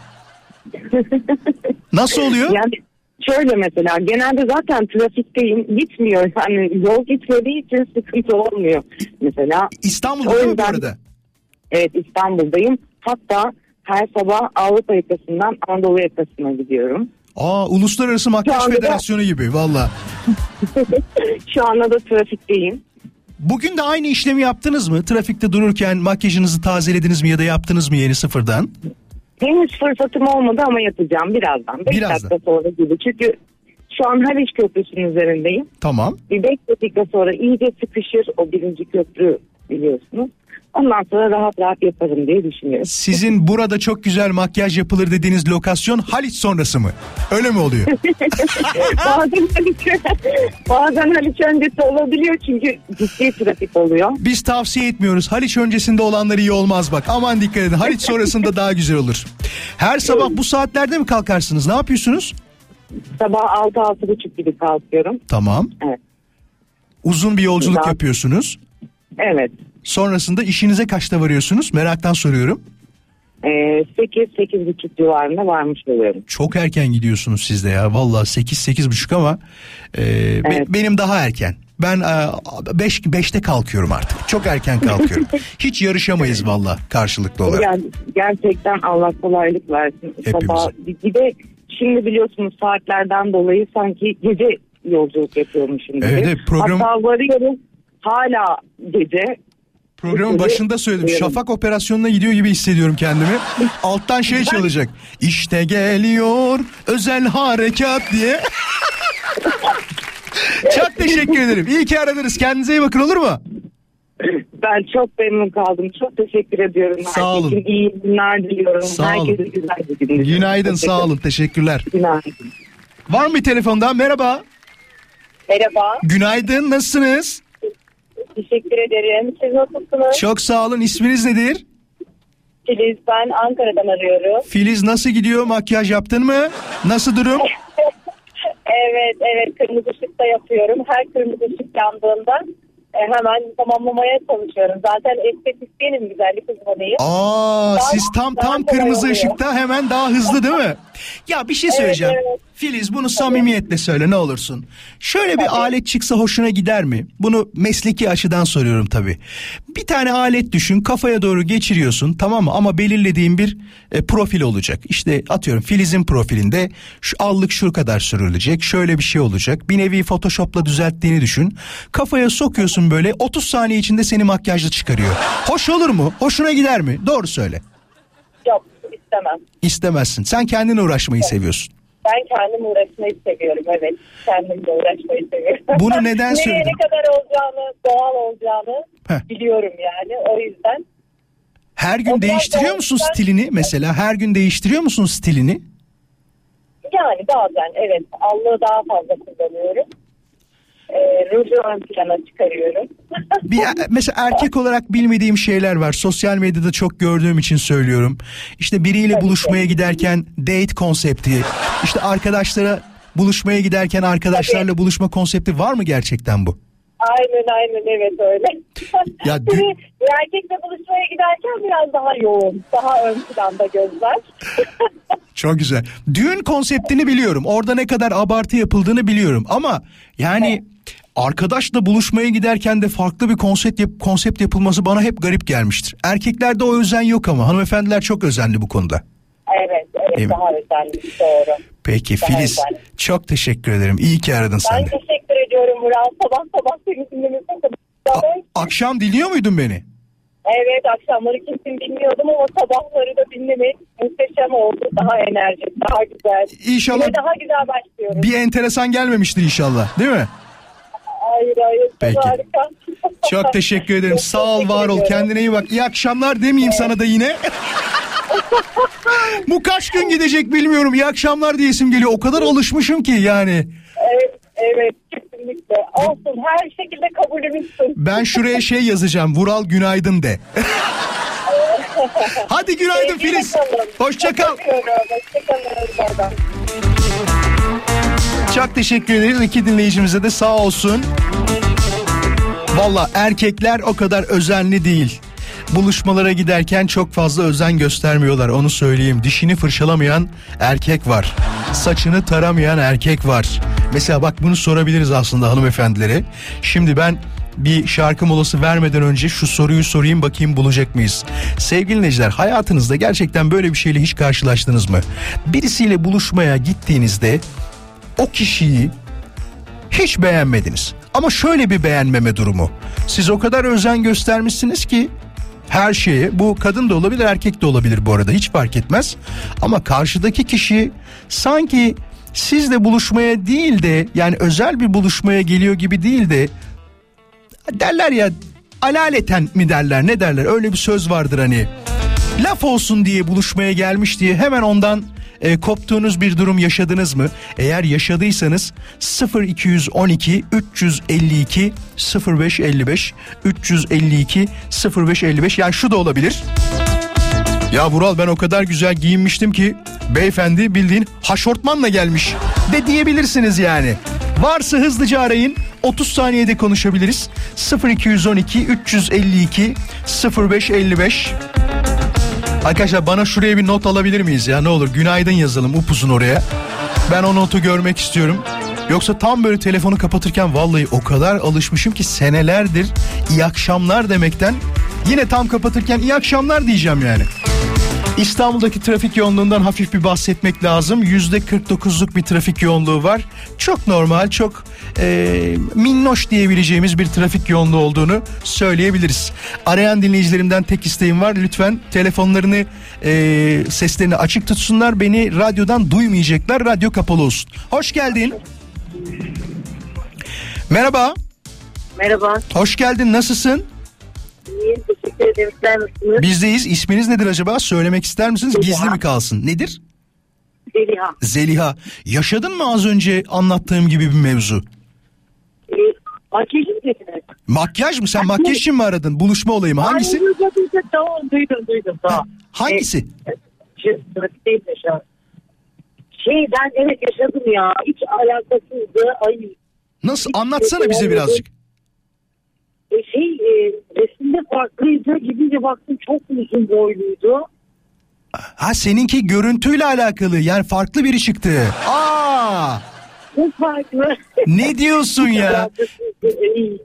Nasıl oluyor? Yani şöyle mesela genelde zaten trafikteyim. Gitmiyor. Yani yol gitmediği için sıkıntı olmuyor. Mesela İstanbul'da O mi bu yüzden- arada? evet İstanbul'dayım. Hatta her sabah Avrupa yakasından Anadolu yakasına gidiyorum. Aa Uluslararası Makyaj anda da- Federasyonu gibi valla. Şu anda da trafikteyim. Bugün de aynı işlemi yaptınız mı? Trafikte dururken makyajınızı tazelediniz mi ya da yaptınız mı yeni sıfırdan? Henüz fırsatım olmadı ama yapacağım birazdan. 5 Birazdan. dakika sonra gibi. Çünkü Şu an Haliç Köprüsü'nün üzerindeyim. Tamam. Bir 5 dakika sonra iyice sıkışır o birinci köprü biliyorsunuz. Ondan sonra rahat rahat yaparım diye düşünüyorum. Sizin burada çok güzel makyaj yapılır dediğiniz lokasyon Haliç sonrası mı? Öyle mi oluyor? bazen Haliç, bazen Haliç öncesi olabiliyor çünkü ciddi trafik oluyor. Biz tavsiye etmiyoruz. Haliç öncesinde olanlar iyi olmaz bak. Aman dikkat edin. Haliç sonrasında daha güzel olur. Her sabah bu saatlerde mi kalkarsınız? Ne yapıyorsunuz? Sabah 6-6.30 gibi kalkıyorum. Tamam. Evet. Uzun bir yolculuk Güzel. yapıyorsunuz. Evet. Sonrasında işinize kaçta varıyorsunuz? Meraktan soruyorum. Ee, 8-8.30 civarında varmış oluyorum. Çok erken gidiyorsunuz siz de ya. Vallahi 8 8 buçuk ama e, be- Evet. benim daha erken. Ben 5 5'te kalkıyorum artık. Çok erken kalkıyorum. Hiç yarışamayız vallahi karşılıklı olarak. Yani gerçekten Allah kolaylık versin. Hepimize. Sabah bir de şimdi biliyorsunuz saatlerden dolayı sanki gece yolculuk yapıyormuşum gibi. Evet, evet, program- Hatta varıyorum hala gece. Programın başında söyledim. Şafak operasyonuna gidiyor gibi hissediyorum kendimi. Alttan şey çalacak. İşte geliyor özel harekat diye. Çok teşekkür ederim. İyi ki aradınız. Kendinize iyi bakın olur mu? Ben çok memnun kaldım. Çok teşekkür ediyorum. Sağ olun. Herkese iyi günler diliyorum. Sağ olun. Herkese güzel bir gün diliyorum. Günaydın sağ olun. Teşekkürler. Günaydın. Var mı bir telefonda? Merhaba. Merhaba, Günaydın. Nasılsınız? Teşekkür ederim. Siz nasılsınız? Çok sağ olun. İsminiz nedir? Filiz, ben Ankara'dan arıyorum. Filiz nasıl gidiyor? Makyaj yaptın mı? Nasıl durum? Evet, evet, kırmızı ışıkta yapıyorum. Her kırmızı ışık yandığında e, hemen tamamlamaya çalışıyorum. Zaten estetisyenim, güzellik uzmanıyım. Aa, Daha- siz tam tam kırmızı ışıkta hemen daha hızlı değil mi? Ya bir şey söyleyeceğim. evet. Filiz bunu samimiyetle söyle ne olursun. Şöyle bir alet çıksa hoşuna gider mi? Bunu mesleki açıdan soruyorum tabii. Bir tane alet düşün kafaya doğru geçiriyorsun tamam mı? Ama belirlediğin bir e, profil olacak. İşte atıyorum Filiz'in profilinde şu allık şu kadar sürülecek. Şöyle bir şey olacak. Bir nevi Photoshop'la düzelttiğini düşün. Kafaya sokuyorsun böyle 30 saniye içinde seni makyajlı çıkarıyor. Hoş olur mu? Hoşuna gider mi? Doğru söyle. İstemem. İstemezsin. Sen kendin uğraşmayı seviyorsun. Ben kendim uğraşmayı seviyorum, evet. Kendimle uğraşmayı seviyorum. Bunu neden Nereye söyledin? ne kadar olacağını, doğal olacağını Heh. biliyorum yani. O yüzden Her gün O değiştiriyor musun güzel. stilini mesela? Her gün değiştiriyor musun stilini? yani bazen evet allığı daha fazla kullanıyorum. E, ruju ön plana çıkarıyorum. Bir mesela erkek olarak bilmediğim şeyler var. Sosyal medyada çok gördüğüm için söylüyorum. İşte biriyle buluşmaya giderken date konsepti, işte arkadaşlara buluşmaya giderken arkadaşlarla buluşma konsepti var mı gerçekten bu? Aynen aynen evet öyle. Ya Ya dü- erkekle buluşmaya giderken biraz daha yoğun, daha ön planda gözler. Çok güzel. Düğün konseptini biliyorum. Orada ne kadar abartı yapıldığını biliyorum. Ama yani arkadaşla buluşmaya giderken de farklı bir konsept yap- konsept yapılması bana hep garip gelmiştir. Erkeklerde o özen yok ama hanımefendiler çok özenli bu konuda. evet, evet Değil daha özenli doğru. Peki Daha Filiz özenli. çok teşekkür ederim. İyi ki aradın Ben sen de. teşekkür ediyorum Murat. Sabah sabah seni. A- akşam dinliyor muydun beni? Evet akşamları kesin dinliyordum ama sabahları da dinlemek muhteşem oldu. Daha enerjik, daha güzel. İnşallah Yine daha güzel başlıyoruz. bir enteresan gelmemiştir inşallah değil mi? Hayır hayır. çok Peki. Harika. Çok teşekkür ederim. Çok Sağ ol, var ol. ediyorum. Kendine iyi bak. İyi akşamlar demeyeyim sana da yine. Bu kaç gün gidecek bilmiyorum. İyi akşamlar diyesim geliyor. O kadar alışmışım ki yani. Evet, evet kesinlikle. Olsun her şekilde kabulümüzsün. Ben şuraya şey yazacağım. Vural günaydın de. Hadi günaydın Filiz. kalın. Hoşça kal. Çok teşekkür ederiz. İki dinleyicimize de sağ olsun. Valla erkekler o kadar özenli değil. Buluşmalara giderken çok fazla özen göstermiyorlar onu söyleyeyim. Dişini fırçalamayan erkek var. Saçını taramayan erkek var. Mesela bak bunu sorabiliriz aslında hanımefendilere. Şimdi ben bir şarkı molası vermeden önce şu soruyu sorayım bakayım bulacak mıyız? Sevgili dinleyiciler hayatınızda gerçekten böyle bir şeyle hiç karşılaştınız mı? Birisiyle buluşmaya gittiğinizde o kişiyi hiç beğenmediniz. Ama şöyle bir beğenmeme durumu. Siz o kadar özen göstermişsiniz ki her şeye bu kadın da olabilir erkek de olabilir bu arada hiç fark etmez. Ama karşıdaki kişi sanki sizle buluşmaya değil de yani özel bir buluşmaya geliyor gibi değil de derler ya alaleten mi derler ne derler öyle bir söz vardır hani laf olsun diye buluşmaya gelmiş diye hemen ondan e, koptuğunuz bir durum yaşadınız mı? Eğer yaşadıysanız 0212 352 0555 352 0555 yani şu da olabilir. Ya Vural ben o kadar güzel giyinmiştim ki beyefendi bildiğin haşortmanla gelmiş de diyebilirsiniz yani. Varsa hızlıca arayın 30 saniyede konuşabiliriz. 0212 352 0555 Arkadaşlar bana şuraya bir not alabilir miyiz ya ne olur günaydın yazalım upuzun oraya. Ben o notu görmek istiyorum. Yoksa tam böyle telefonu kapatırken vallahi o kadar alışmışım ki senelerdir iyi akşamlar demekten yine tam kapatırken iyi akşamlar diyeceğim yani. İstanbul'daki trafik yoğunluğundan hafif bir bahsetmek lazım. Yüzde 49'luk bir trafik yoğunluğu var. Çok normal, çok e, minnoş diyebileceğimiz bir trafik yoğunluğu olduğunu söyleyebiliriz. Arayan dinleyicilerimden tek isteğim var. Lütfen telefonlarını, e, seslerini açık tutsunlar. Beni radyodan duymayacaklar. Radyo kapalı olsun. Hoş geldin. Merhaba. Merhaba. Hoş geldin. Nasılsın? İyiyim. Teşekkür ederim. Sizler nasılsınız? Bizdeyiz. İsminiz nedir acaba? Söylemek ister misiniz? Gizli mi kalsın? Nedir? Zeliha. Zeliha. Yaşadın mı az önce anlattığım gibi bir mevzu? Ee, makyajı mı dediniz? Makyaj mı? Sen makyaj için mi aradın? Buluşma olayı mı? Hangisi? Ay, duydum, duydum, tamam duydum duydum tamam. Hangisi? Şey, trafikteyim de şu an. Şey ben evet yaşadım ya. Hiç alakasızdı. Ay Nasıl? Anlatsana bize birazcık. e, şey e, resimde farklıydı. Gidince baktım çok uzun boyluydu. Ha seninki görüntüyle alakalı. Yani farklı biri çıktı. Aa! Çok farklı. Ne diyorsun ya?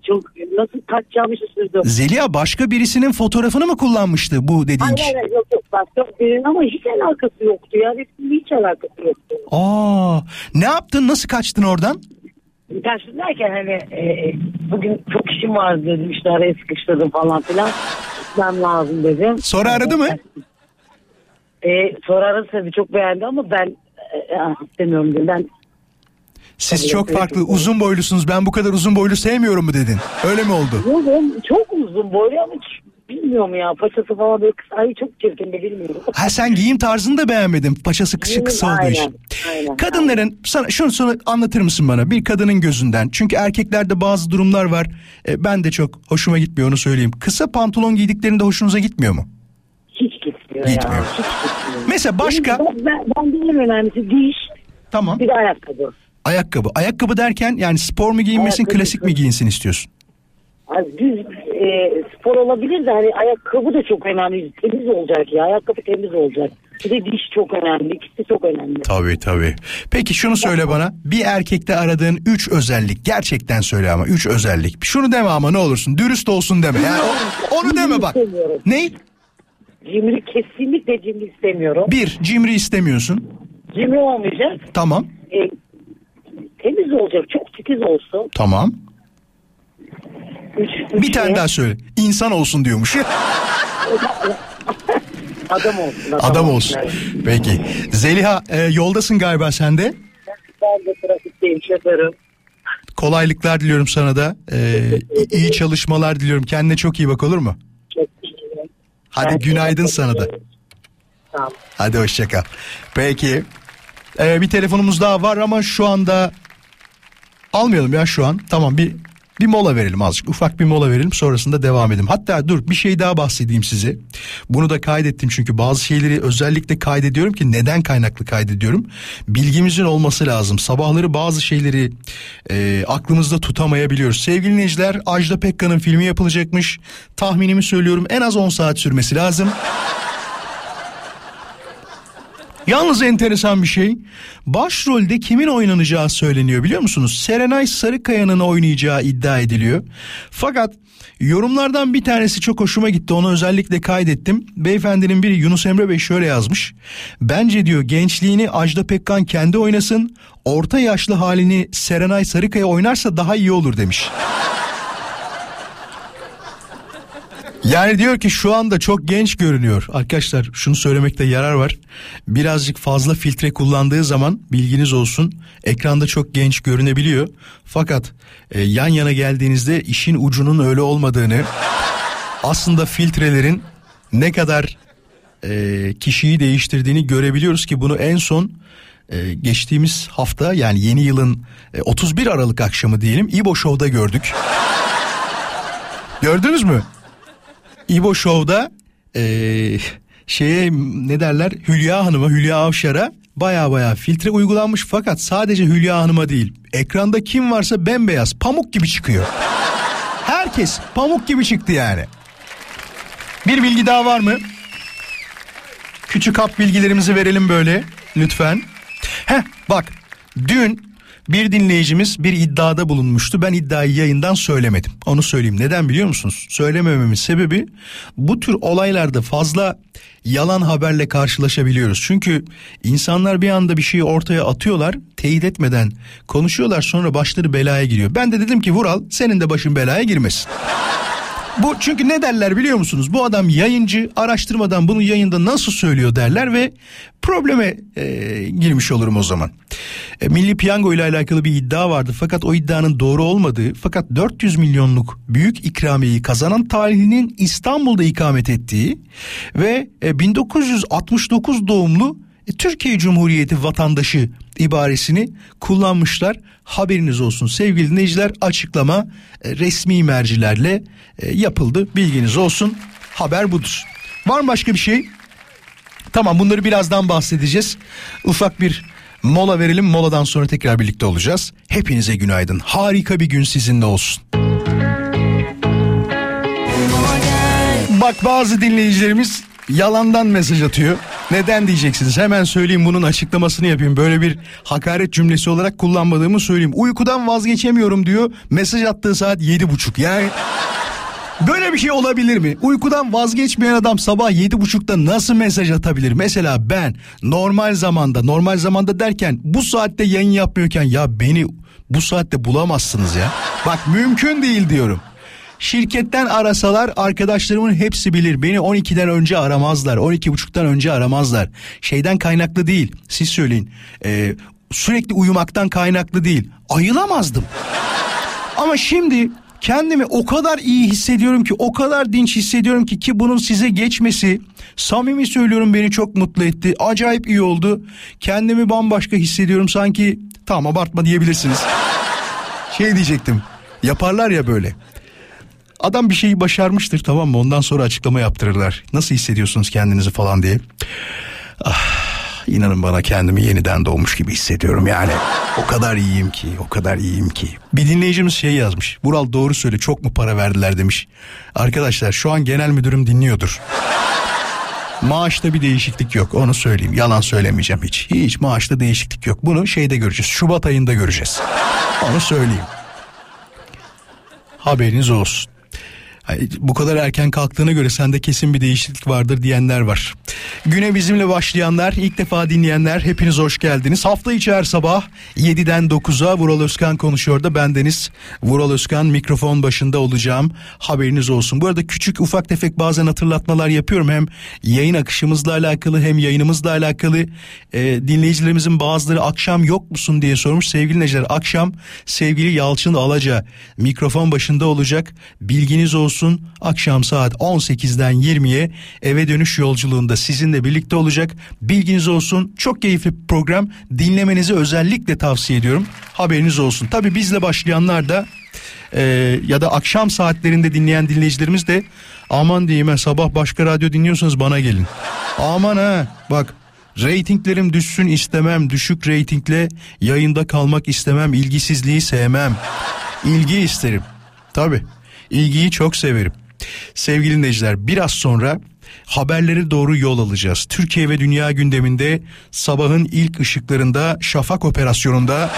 Çok nasıl kaçacağımı şaşırdım. Zeliha başka birisinin fotoğrafını mı kullanmıştı bu dediğin Hayır kişi? hayır yok yok bak çok derin ama hiç alakası yoktu ya. Resimde hiç alakası yoktu. Aa! Ne yaptın? Nasıl kaçtın oradan? Karşı derken hani e, bugün çok işim vardı dedim işte araya sıkıştırdım falan filan. Gitmem lazım dedim. Sonra aradı mı? E, sonra aradı tabii çok beğendi ama ben e, ah, istemiyorum dedim. Ben Siz Tabii, çok farklı, evet. uzun boylusunuz. Ben bu kadar uzun boylu sevmiyorum mu dedin? Öyle mi oldu? Yok, oğlum, çok uzun boylu ama bilmiyorum ya. Paçası falan böyle kısa. Ay çok çirkin de bilmiyorum. Ha sen giyim tarzını da beğenmedin. Paçası kısa, kısa olduğu aynen, için. aynen, Kadınların sana şunu sana anlatır mısın bana bir kadının gözünden? Çünkü erkeklerde bazı durumlar var. E, ben de çok hoşuma gitmiyor onu söyleyeyim. Kısa pantolon giydiklerinde hoşunuza gitmiyor mu? Hiç gitmiyor, Gitmiyor. ya. Hiç gitmiyor. Mesela başka Ben, ben, ben en önemlisi diş tamam bir de ayakkabı. ayakkabı. Ayakkabı derken yani spor mu giyinmesin Ayakkabı. klasik mi giyinsin istiyorsun? Ay, düz e, spor olabilir de hani ayakkabı da çok önemli. Temiz olacak ya. Ayakkabı temiz olacak. Bir de diş çok önemli. İkisi çok önemli. Tabii tabii. Peki şunu söyle bana. Bir erkekte aradığın üç özellik. Gerçekten söyle ama üç özellik. Şunu deme ama ne olursun. Dürüst olsun deme. Yani o- onu deme bak. İstemiyorum. Ne? Cimri kesinlikle cimri istemiyorum. Bir, cimri istemiyorsun. Cimri olmayacak. Tamam. E, temiz olacak. Çok titiz olsun. Tamam. Üç, üç Bir tane şey, daha söyle. İnsan olsun diyormuş. Adam olsun. Adam olsun. Evet. Peki. Zeliha e, yoldasın galiba sen de. Ben de trafikteyim şoförüm. Kolaylıklar diliyorum sana da. E, i- iyi çalışmalar diliyorum. Kendine çok iyi bak olur mu? Çok iyi. Hadi Ben günaydın sana da. Tamam. Hadi hoşça kal. Peki. Ee, bir telefonumuz daha var ama şu anda almayalım ya şu an. Tamam bir bir mola verelim azıcık. Ufak bir mola verelim sonrasında devam edelim. Hatta dur bir şey daha bahsedeyim size. Bunu da kaydettim çünkü bazı şeyleri özellikle kaydediyorum ki neden kaynaklı kaydediyorum. Bilgimizin olması lazım. Sabahları bazı şeyleri e, aklımızda tutamayabiliyoruz. Sevgili dinleyiciler Ajda Pekkan'ın filmi yapılacakmış. Tahminimi söylüyorum en az 10 saat sürmesi lazım. Yalnız enteresan bir şey. Başrolde kimin oynanacağı söyleniyor biliyor musunuz? Serenay Sarıkaya'nın oynayacağı iddia ediliyor. Fakat yorumlardan bir tanesi çok hoşuma gitti. Onu özellikle kaydettim. Beyefendinin biri Yunus Emre Bey şöyle yazmış. Bence diyor gençliğini Ajda Pekkan kendi oynasın. Orta yaşlı halini Serenay Sarıkaya oynarsa daha iyi olur demiş. Yani diyor ki şu anda çok genç görünüyor. Arkadaşlar şunu söylemekte yarar var. Birazcık fazla filtre kullandığı zaman bilginiz olsun ekranda çok genç görünebiliyor. Fakat e, yan yana geldiğinizde işin ucunun öyle olmadığını aslında filtrelerin ne kadar e, kişiyi değiştirdiğini görebiliyoruz ki bunu en son e, geçtiğimiz hafta yani yeni yılın e, 31 Aralık akşamı diyelim İbo Show'da gördük. Gördünüz mü? İbo Show'da eee şeye ne derler Hülya Hanım'a Hülya Avşar'a baya baya filtre uygulanmış fakat sadece Hülya Hanım'a değil ekranda kim varsa bembeyaz pamuk gibi çıkıyor. Herkes pamuk gibi çıktı yani. Bir bilgi daha var mı? Küçük hap bilgilerimizi verelim böyle lütfen. Heh bak dün bir dinleyicimiz bir iddiada bulunmuştu. Ben iddiayı yayından söylemedim. Onu söyleyeyim. Neden biliyor musunuz? Söylemememin sebebi bu tür olaylarda fazla yalan haberle karşılaşabiliyoruz. Çünkü insanlar bir anda bir şeyi ortaya atıyorlar, teyit etmeden konuşuyorlar sonra başları belaya giriyor. Ben de dedim ki Vural senin de başın belaya girmesin. Bu çünkü ne derler biliyor musunuz? Bu adam yayıncı araştırmadan bunu yayında nasıl söylüyor derler ve probleme e, girmiş olurum o zaman. E, Milli Piyango ile alakalı bir iddia vardı fakat o iddianın doğru olmadığı fakat 400 milyonluk büyük ikramiyeyi kazanan talihinin İstanbul'da ikamet ettiği ve e, 1969 doğumlu e, Türkiye Cumhuriyeti vatandaşı ibaresini kullanmışlar. Haberiniz olsun sevgili dinleyiciler açıklama e, resmi mercilerle e, yapıldı. Bilginiz olsun. Haber budur. Var mı başka bir şey? Tamam bunları birazdan bahsedeceğiz. Ufak bir mola verelim. Moladan sonra tekrar birlikte olacağız. Hepinize günaydın. Harika bir gün sizinle olsun. Bak bazı dinleyicilerimiz yalandan mesaj atıyor. Neden diyeceksiniz? Hemen söyleyeyim bunun açıklamasını yapayım. Böyle bir hakaret cümlesi olarak kullanmadığımı söyleyeyim. Uykudan vazgeçemiyorum diyor. Mesaj attığı saat yedi buçuk. Yani Böyle bir şey olabilir mi? Uykudan vazgeçmeyen adam sabah yedi buçukta nasıl mesaj atabilir? Mesela ben normal zamanda, normal zamanda derken bu saatte yayın yapmıyorken ya beni bu saatte bulamazsınız ya. Bak mümkün değil diyorum. Şirketten arasalar arkadaşlarımın hepsi bilir. Beni 12'den önce aramazlar. 12.30'dan önce aramazlar. Şeyden kaynaklı değil. Siz söyleyin. Ee, sürekli uyumaktan kaynaklı değil. Ayılamazdım. Ama şimdi kendimi o kadar iyi hissediyorum ki o kadar dinç hissediyorum ki ki bunun size geçmesi samimi söylüyorum beni çok mutlu etti. Acayip iyi oldu. Kendimi bambaşka hissediyorum sanki tamam abartma diyebilirsiniz. Şey diyecektim. Yaparlar ya böyle. Adam bir şeyi başarmıştır tamam mı? Ondan sonra açıklama yaptırırlar. Nasıl hissediyorsunuz kendinizi falan diye. Ah, inanın bana kendimi yeniden doğmuş gibi hissediyorum yani. O kadar iyiyim ki, o kadar iyiyim ki. Bir dinleyicimiz şey yazmış. Vural doğru söyle çok mu para verdiler demiş. Arkadaşlar şu an genel müdürüm dinliyordur. Maaşta bir değişiklik yok onu söyleyeyim. Yalan söylemeyeceğim hiç. Hiç maaşta değişiklik yok. Bunu şeyde göreceğiz. Şubat ayında göreceğiz. Onu söyleyeyim. Haberiniz olsun. Bu kadar erken kalktığına göre sende kesin bir değişiklik vardır diyenler var. Güne bizimle başlayanlar, ilk defa dinleyenler hepiniz hoş geldiniz. Hafta içi her sabah 7'den 9'a Vural Özkan konuşuyor da bendeniz. Vural Özkan mikrofon başında olacağım. Haberiniz olsun. Bu arada küçük ufak tefek bazen hatırlatmalar yapıyorum. Hem yayın akışımızla alakalı hem yayınımızla alakalı. Ee, dinleyicilerimizin bazıları akşam yok musun diye sormuş. Sevgili dinleyiciler akşam sevgili Yalçın Alaca mikrofon başında olacak. Bilginiz olsun akşam saat 18'den 20'ye eve dönüş yolculuğunda sizinle birlikte olacak. Bilginiz olsun çok keyifli bir program dinlemenizi özellikle tavsiye ediyorum. Haberiniz olsun. Tabi bizle başlayanlar da e, ya da akşam saatlerinde dinleyen dinleyicilerimiz de aman diyeyim sabah başka radyo dinliyorsanız bana gelin. Aman ha bak Ratinglerim düşsün istemem. Düşük reytingle yayında kalmak istemem. İlgisizliği sevmem. İlgi isterim. Tabi. İlgiyi çok severim. Sevgili dinleyiciler biraz sonra haberlere doğru yol alacağız. Türkiye ve dünya gündeminde sabahın ilk ışıklarında Şafak operasyonunda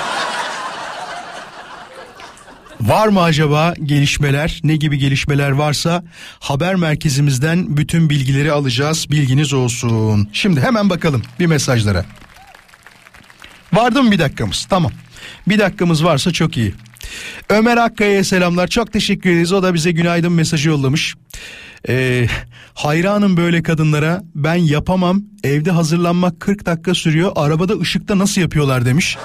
Var mı acaba gelişmeler? Ne gibi gelişmeler varsa haber merkezimizden bütün bilgileri alacağız. Bilginiz olsun. Şimdi hemen bakalım bir mesajlara. Vardı mı bir dakikamız? Tamam. Bir dakikamız varsa çok iyi. Ömer Akkaya'ya selamlar. Çok teşekkür ederiz. O da bize günaydın mesajı yollamış. Ee, hayranım böyle kadınlara. Ben yapamam. Evde hazırlanmak 40 dakika sürüyor. Arabada ışıkta nasıl yapıyorlar demiş.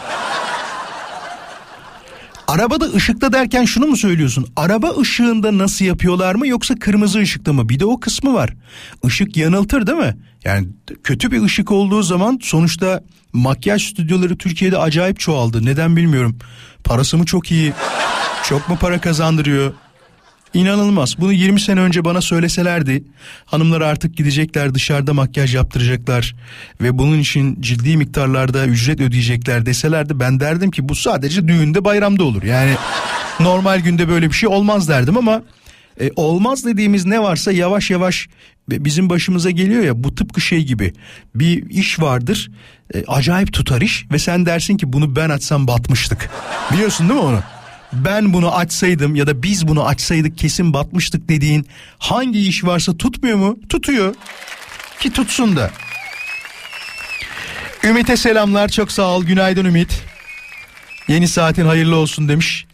Arabada ışıkta derken şunu mu söylüyorsun? Araba ışığında nasıl yapıyorlar mı yoksa kırmızı ışıkta mı? Bir de o kısmı var. Işık yanıltır değil mi? Yani kötü bir ışık olduğu zaman sonuçta makyaj stüdyoları Türkiye'de acayip çoğaldı. Neden bilmiyorum. Parası mı çok iyi? Çok mu para kazandırıyor? İnanılmaz. Bunu 20 sene önce bana söyleselerdi hanımlar artık gidecekler dışarıda makyaj yaptıracaklar ve bunun için ciddi miktarlarda ücret ödeyecekler deselerdi ben derdim ki bu sadece düğünde bayramda olur. Yani normal günde böyle bir şey olmaz derdim ama e, olmaz dediğimiz ne varsa yavaş yavaş bizim başımıza geliyor ya bu tıpkı şey gibi bir iş vardır e, acayip tutar iş ve sen dersin ki bunu ben açsam batmıştık biliyorsun değil mi onu? Ben bunu açsaydım ya da biz bunu açsaydık kesin batmıştık dediğin hangi iş varsa tutmuyor mu? Tutuyor. Ki tutsun da. Ümit'e selamlar çok sağ ol günaydın Ümit. Yeni saatin hayırlı olsun demiş.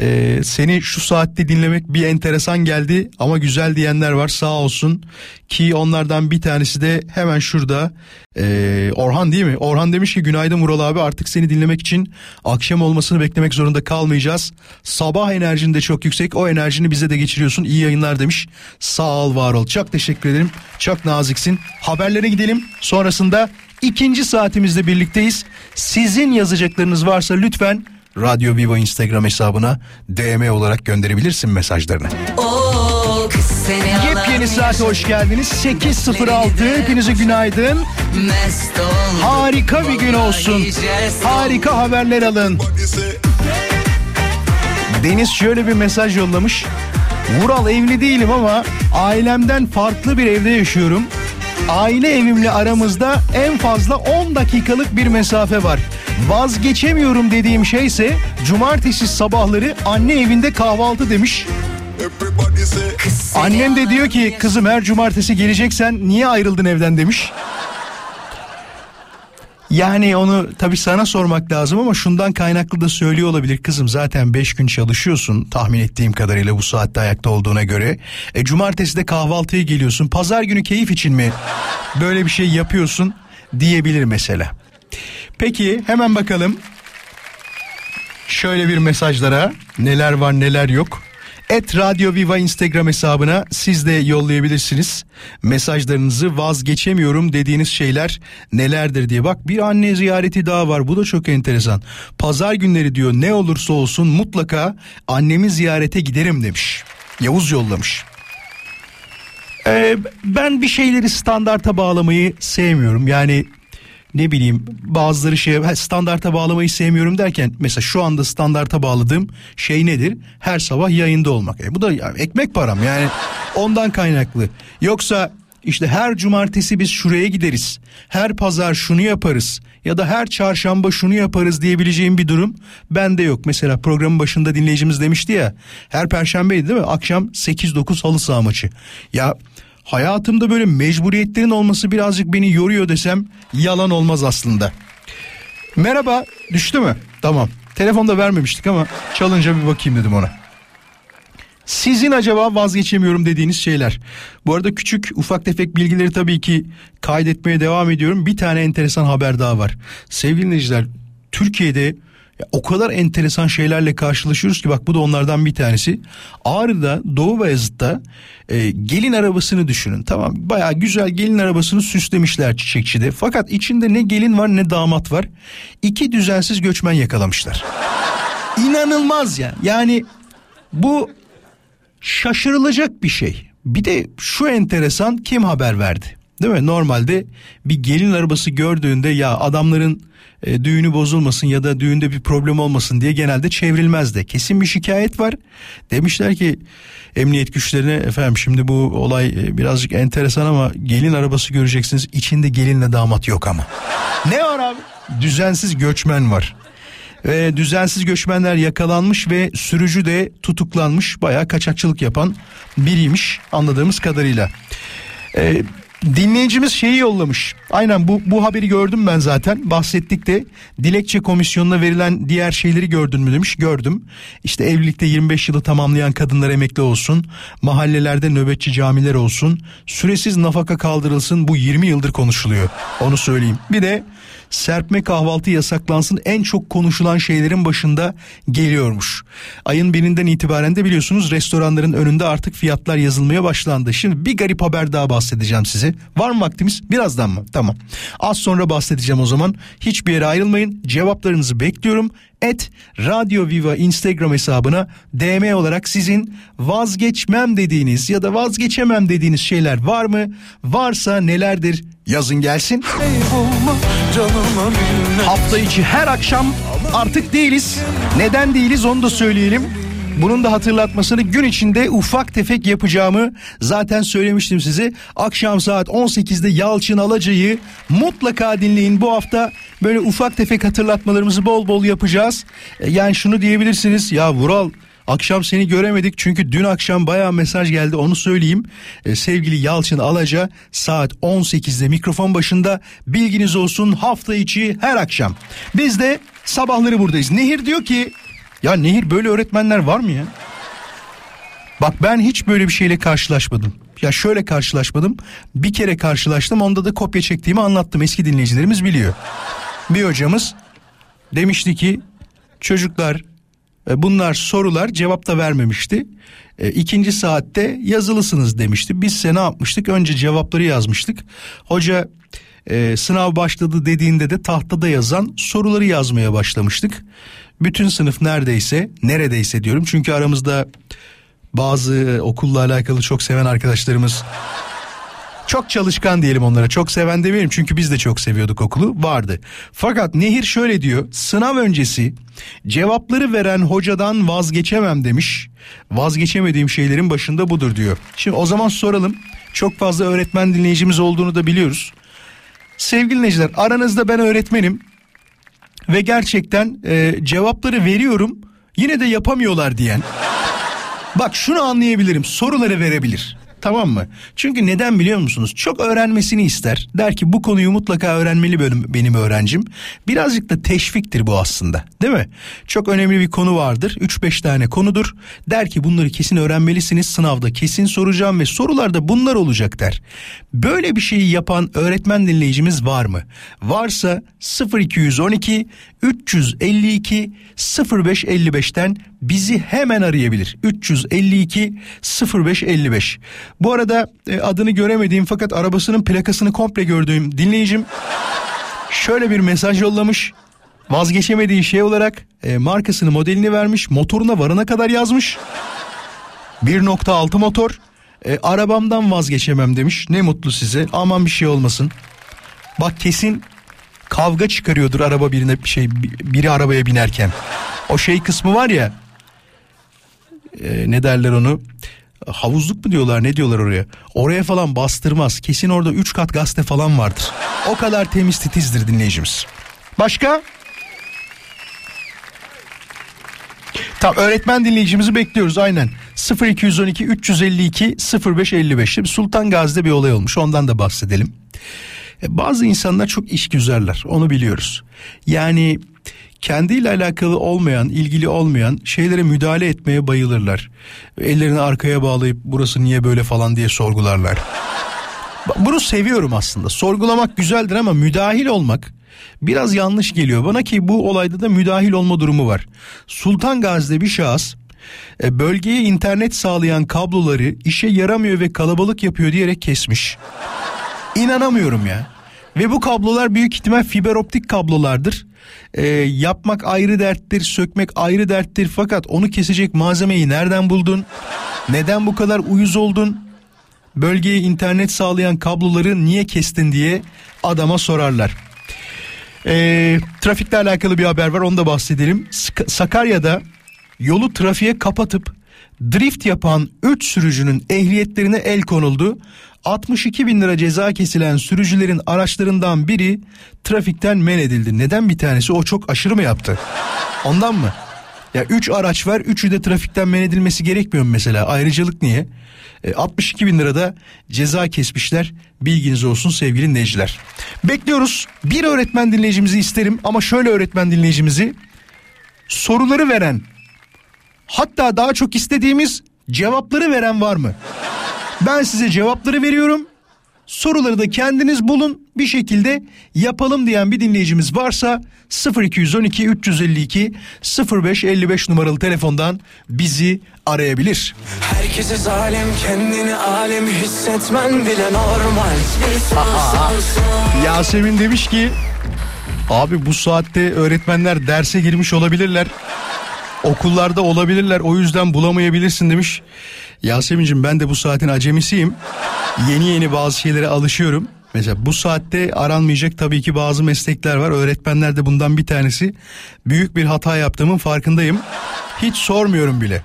Ee, seni şu saatte dinlemek bir enteresan geldi ama güzel diyenler var sağ olsun ki onlardan bir tanesi de hemen şurada ee, Orhan değil mi? Orhan demiş ki günaydın Vural abi artık seni dinlemek için akşam olmasını beklemek zorunda kalmayacağız. Sabah enerjin de çok yüksek o enerjini bize de geçiriyorsun iyi yayınlar demiş. Sağ ol var ol çok teşekkür ederim çok naziksin. Haberlere gidelim sonrasında ikinci saatimizde birlikteyiz. Sizin yazacaklarınız varsa lütfen Radyo Viva Instagram hesabına DM olarak gönderebilirsin mesajlarını. Yepyeni saate hoş geldiniz. 8.06 hepinize günaydın. Harika bir gün olsun. Harika haberler alın. Deniz şöyle bir mesaj yollamış. Vural evli değilim ama ailemden farklı bir evde yaşıyorum. Aile evimle aramızda en fazla 10 dakikalık bir mesafe var. Vazgeçemiyorum dediğim şeyse cumartesi sabahları anne evinde kahvaltı demiş. Annem de diyor ki kızım her cumartesi geleceksen niye ayrıldın evden demiş. Yani onu tabii sana sormak lazım ama şundan kaynaklı da söylüyor olabilir. Kızım zaten 5 gün çalışıyorsun tahmin ettiğim kadarıyla bu saatte ayakta olduğuna göre. E, cumartesi de kahvaltıya geliyorsun. Pazar günü keyif için mi böyle bir şey yapıyorsun diyebilir mesela. Peki hemen bakalım. Şöyle bir mesajlara neler var neler yok. Et Radyo Viva Instagram hesabına siz de yollayabilirsiniz. Mesajlarınızı vazgeçemiyorum dediğiniz şeyler nelerdir diye. Bak bir anne ziyareti daha var bu da çok enteresan. Pazar günleri diyor ne olursa olsun mutlaka annemi ziyarete giderim demiş. Yavuz yollamış. Ee, ben bir şeyleri standarta bağlamayı sevmiyorum. Yani ne bileyim bazıları şey standarta bağlamayı sevmiyorum derken mesela şu anda standarta bağladığım şey nedir? Her sabah yayında olmak. E bu da yani ekmek param yani ondan kaynaklı. Yoksa işte her cumartesi biz şuraya gideriz. Her pazar şunu yaparız ya da her çarşamba şunu yaparız diyebileceğim bir durum bende yok. Mesela programın başında dinleyicimiz demişti ya her perşembeydi değil mi? Akşam 8-9 halı saha maçı. Ya hayatımda böyle mecburiyetlerin olması birazcık beni yoruyor desem yalan olmaz aslında. Merhaba düştü mü? Tamam. Telefonda vermemiştik ama çalınca bir bakayım dedim ona. Sizin acaba vazgeçemiyorum dediğiniz şeyler. Bu arada küçük ufak tefek bilgileri tabii ki kaydetmeye devam ediyorum. Bir tane enteresan haber daha var. Sevgili dinleyiciler Türkiye'de ya o kadar enteresan şeylerle karşılaşıyoruz ki bak bu da onlardan bir tanesi. Ağrı'da Doğu Bayazıt'ta e, gelin arabasını düşünün. Tamam baya güzel gelin arabasını süslemişler çiçekçide. Fakat içinde ne gelin var ne damat var. İki düzensiz göçmen yakalamışlar. İnanılmaz ya. Yani bu şaşırılacak bir şey. Bir de şu enteresan kim haber verdi? Değil mi? Normalde bir gelin arabası gördüğünde ya adamların e, düğünü bozulmasın ya da düğünde bir problem olmasın diye genelde çevrilmez de. Kesin bir şikayet var. Demişler ki emniyet güçlerine efendim şimdi bu olay e, birazcık enteresan ama gelin arabası göreceksiniz. İçinde gelinle damat yok ama. ne var abi? Düzensiz göçmen var. Ve düzensiz göçmenler yakalanmış ve sürücü de tutuklanmış. Bayağı kaçakçılık yapan biriymiş anladığımız kadarıyla. Ee, Dinleyicimiz şeyi yollamış. Aynen bu bu haberi gördüm ben zaten. Bahsettik de dilekçe komisyonuna verilen diğer şeyleri gördün mü demiş. Gördüm. İşte evlilikte 25 yılı tamamlayan kadınlar emekli olsun. Mahallelerde nöbetçi camiler olsun. Süresiz nafaka kaldırılsın. Bu 20 yıldır konuşuluyor. Onu söyleyeyim. Bir de serpme kahvaltı yasaklansın en çok konuşulan şeylerin başında geliyormuş. Ayın birinden itibaren de biliyorsunuz restoranların önünde artık fiyatlar yazılmaya başlandı. Şimdi bir garip haber daha bahsedeceğim size. Var mı vaktimiz? Birazdan mı? Tamam. Az sonra bahsedeceğim o zaman. Hiçbir yere ayrılmayın. Cevaplarınızı bekliyorum. Et Radyo Viva Instagram hesabına DM olarak sizin vazgeçmem dediğiniz ya da vazgeçemem dediğiniz şeyler var mı? Varsa nelerdir? Yazın gelsin. Hafta içi her akşam artık değiliz. Neden değiliz onu da söyleyelim. Bunun da hatırlatmasını gün içinde ufak tefek yapacağımı zaten söylemiştim size. Akşam saat 18'de Yalçın Alaca'yı mutlaka dinleyin. Bu hafta böyle ufak tefek hatırlatmalarımızı bol bol yapacağız. E, Yani şunu diyebilirsiniz ya Vural Akşam seni göremedik çünkü dün akşam bayağı mesaj geldi onu söyleyeyim. Ee, sevgili Yalçın Alaca saat 18'de mikrofon başında bilginiz olsun hafta içi her akşam. Biz de sabahları buradayız. Nehir diyor ki ya Nehir böyle öğretmenler var mı ya? Bak ben hiç böyle bir şeyle karşılaşmadım. Ya şöyle karşılaşmadım. Bir kere karşılaştım onda da kopya çektiğimi anlattım. Eski dinleyicilerimiz biliyor. Bir hocamız demişti ki çocuklar e, Bunlar sorular cevap da vermemişti. E, ikinci saatte yazılısınız demişti. Biz ise ne yapmıştık? Önce cevapları yazmıştık. Hoca e, sınav başladı dediğinde de tahtada yazan soruları yazmaya başlamıştık. Bütün sınıf neredeyse, neredeyse diyorum. Çünkü aramızda bazı okulla alakalı çok seven arkadaşlarımız çok çalışkan diyelim onlara. Çok seven demeyelim çünkü biz de çok seviyorduk okulu. Vardı. Fakat Nehir şöyle diyor. Sınav öncesi cevapları veren hocadan vazgeçemem demiş. Vazgeçemediğim şeylerin başında budur diyor. Şimdi o zaman soralım. Çok fazla öğretmen dinleyicimiz olduğunu da biliyoruz. Sevgili dinleyiciler aranızda ben öğretmenim. Ve gerçekten e, cevapları veriyorum. Yine de yapamıyorlar diyen. Bak şunu anlayabilirim. Soruları verebilir. Tamam mı? Çünkü neden biliyor musunuz? Çok öğrenmesini ister. Der ki bu konuyu mutlaka öğrenmeli benim, benim öğrencim. Birazcık da teşviktir bu aslında. Değil mi? Çok önemli bir konu vardır. 3-5 tane konudur. Der ki bunları kesin öğrenmelisiniz. Sınavda kesin soracağım ve sorularda bunlar olacak der. Böyle bir şeyi yapan öğretmen dinleyicimiz var mı? Varsa 0212 352 0555'ten bizi hemen arayabilir. 352 0555. Bu arada e, adını göremediğim fakat arabasının plakasını komple gördüğüm dinleyicim şöyle bir mesaj yollamış. Vazgeçemediği şey olarak e, markasını modelini vermiş motoruna varana kadar yazmış. 1.6 motor e, arabamdan vazgeçemem demiş ne mutlu size aman bir şey olmasın. Bak kesin kavga çıkarıyordur araba birine bir şey biri arabaya binerken. O şey kısmı var ya e, ne derler onu? Havuzluk mu diyorlar? Ne diyorlar oraya? Oraya falan bastırmaz. Kesin orada 3 kat gazete falan vardır. O kadar temiz titizdir dinleyicimiz. Başka? Tamam öğretmen dinleyicimizi bekliyoruz. Aynen. 0212 352 0555 Şimdi Sultan Gazi'de bir olay olmuş. Ondan da bahsedelim. E, bazı insanlar çok işgüzarlar. Onu biliyoruz. Yani kendiyle alakalı olmayan, ilgili olmayan şeylere müdahale etmeye bayılırlar. Ellerini arkaya bağlayıp burası niye böyle falan diye sorgularlar. Bunu seviyorum aslında. Sorgulamak güzeldir ama müdahil olmak biraz yanlış geliyor bana ki bu olayda da müdahil olma durumu var. Sultan Gazi'de bir şahıs e, bölgeye internet sağlayan kabloları işe yaramıyor ve kalabalık yapıyor diyerek kesmiş. İnanamıyorum ya. Ve bu kablolar büyük ihtimal fiber optik kablolardır. Ee, yapmak ayrı derttir, sökmek ayrı derttir. Fakat onu kesecek malzemeyi nereden buldun? Neden bu kadar uyuz oldun? Bölgeye internet sağlayan kabloları niye kestin diye adama sorarlar. Ee, trafikle alakalı bir haber var onu da bahsedelim. Sakarya'da yolu trafiğe kapatıp drift yapan 3 sürücünün ehliyetlerine el konuldu. 62 bin lira ceza kesilen sürücülerin araçlarından biri trafikten men edildi. Neden bir tanesi o çok aşırı mı yaptı? Ondan mı? Ya 3 araç var. Üçü de trafikten men edilmesi gerekmiyor mu mesela? Ayrıcalık niye? E, 62 bin lirada ceza kesmişler. Bilginiz olsun sevgili dinleyiciler. Bekliyoruz. Bir öğretmen dinleyicimizi isterim ama şöyle öğretmen dinleyicimizi soruları veren hatta daha çok istediğimiz cevapları veren var mı? Ben size cevapları veriyorum. Soruları da kendiniz bulun bir şekilde yapalım diyen bir dinleyicimiz varsa 0212 352 0555 numaralı telefondan bizi arayabilir. Herkese zalim kendini alem hissetmen bile normal Yasemin demiş ki abi bu saatte öğretmenler derse girmiş olabilirler. Okullarda olabilirler o yüzden bulamayabilirsin demiş. Yasemin'cim ben de bu saatin acemisiyim. Yeni yeni bazı şeylere alışıyorum. Mesela bu saatte aranmayacak tabii ki bazı meslekler var. Öğretmenler de bundan bir tanesi. Büyük bir hata yaptığımın farkındayım. Hiç sormuyorum bile.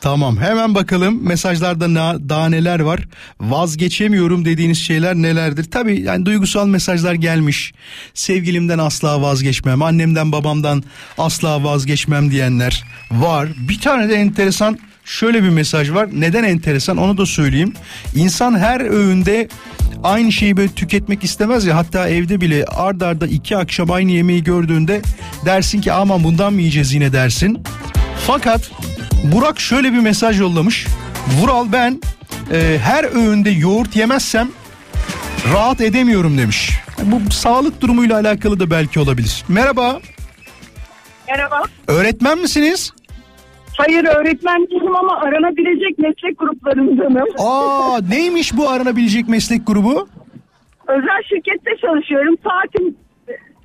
Tamam hemen bakalım mesajlarda na- daha neler var. Vazgeçemiyorum dediğiniz şeyler nelerdir? Tabii yani duygusal mesajlar gelmiş. Sevgilimden asla vazgeçmem, annemden babamdan asla vazgeçmem diyenler var. Bir tane de enteresan şöyle bir mesaj var. Neden enteresan onu da söyleyeyim. İnsan her öğünde aynı şeyi böyle tüketmek istemez ya hatta evde bile ard arda iki akşam aynı yemeği gördüğünde dersin ki aman bundan mı yiyeceğiz yine dersin. Fakat Burak şöyle bir mesaj yollamış. Vural ben e, her öğünde yoğurt yemezsem rahat edemiyorum demiş. Bu sağlık durumuyla alakalı da belki olabilir. Merhaba. Merhaba. Öğretmen misiniz? Hayır öğretmen değilim ama aranabilecek meslek gruplarındanım. Aa neymiş bu aranabilecek meslek grubu? Özel şirkette çalışıyorum. Saatim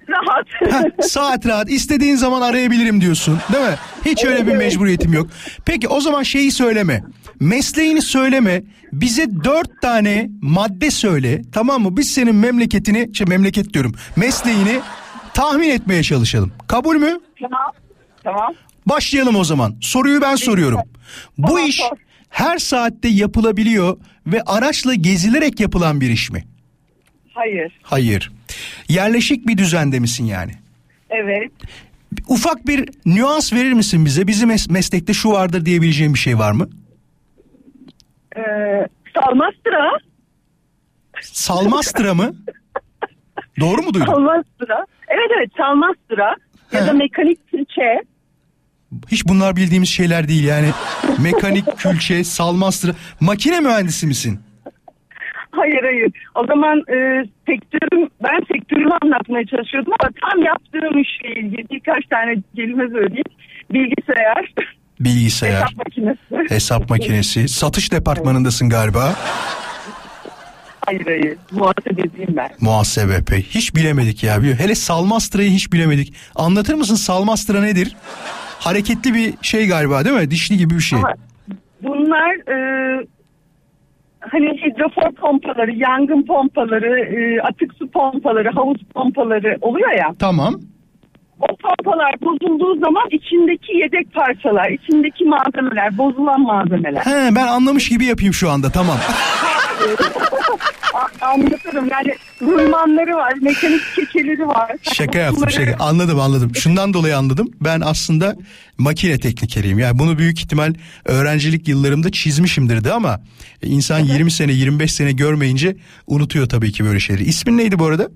rahat. Heh, saat rahat istediğin zaman arayabilirim diyorsun değil mi? Hiç öyle bir mecburiyetim yok. Peki o zaman şeyi söyleme. Mesleğini söyleme. Bize dört tane madde söyle. Tamam mı? Biz senin memleketini, şey memleket diyorum. Mesleğini tahmin etmeye çalışalım. Kabul mü? tamam. Tamam. Başlayalım o zaman. Soruyu ben soruyorum. Bu Tamam, iş sor. her saatte yapılabiliyor ve araçla gezilerek yapılan bir iş mi? Hayır. Hayır. Yerleşik bir düzende misin yani? Evet. Ufak bir nüans verir misin bize? Bizim mes- meslekte şu vardır diyebileceğim bir şey var mı? Ee, salmastıra. Salmastıra mı? Doğru mu duydum? Salmastıra. Evet evet salmastıra. Ya da mekanik külçe. Hiç bunlar bildiğimiz şeyler değil yani. Mekanik, külçe, salmastıra. Makine mühendisi misin? Hayır hayır. O zaman e, sektörüm, ben sektörümü anlatmaya çalışıyordum ama tam yaptığım işle ilgili birkaç tane kelime söyleyeyim. Bilgisayar, Bilgisayar, hesap makinesi. hesap makinesi, satış departmanındasın galiba. Hayır hayır. Muhasebeciyim ben. Muhasebe pey. Hiç bilemedik ya. Hele salmastırayı hiç bilemedik. Anlatır mısın salmastıra nedir? Hareketli bir şey galiba değil mi? Dişli gibi bir şey. Ama bunlar e, hani hidrofor pompaları, yangın pompaları, e, atık su pompaları, havuz pompaları oluyor ya. Tamam. O pompalar bozulduğu zaman içindeki yedek parçalar, içindeki malzemeler, bozulan malzemeler. He ben anlamış gibi yapayım şu anda tamam. Anlatırım yani rulmanları var, mekanik keçeleri var. Şaka yaptım şaka. Anladım anladım. Şundan dolayı anladım. Ben aslında makine teknikeriyim. Yani bunu büyük ihtimal öğrencilik yıllarımda çizmişimdir de ama insan 20 sene 25 sene görmeyince unutuyor tabii ki böyle şeyleri. İsmin neydi bu arada?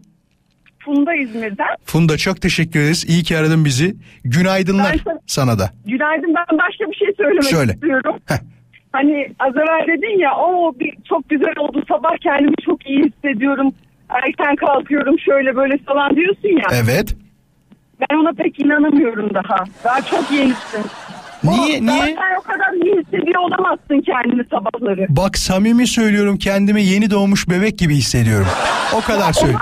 Funda İzmir'den. Funda çok teşekkür ederiz. İyi ki aradın bizi. Günaydınlar Ben sana- da. Günaydın ben başka bir şey söylemek Söyle. istiyorum. Heh. Hani az evvel dedin ya o bir, çok güzel oldu sabah kendimi çok iyi hissediyorum. Erken kalkıyorum şöyle böyle falan diyorsun ya. Evet. Ben ona pek inanamıyorum daha. Daha çok yenisin. Niye O- niye? Zaten o kadar iyi hissediyor olamazsın kendini sabahları. Bak samimi söylüyorum kendimi yeni doğmuş bebek gibi hissediyorum. O kadar söyle.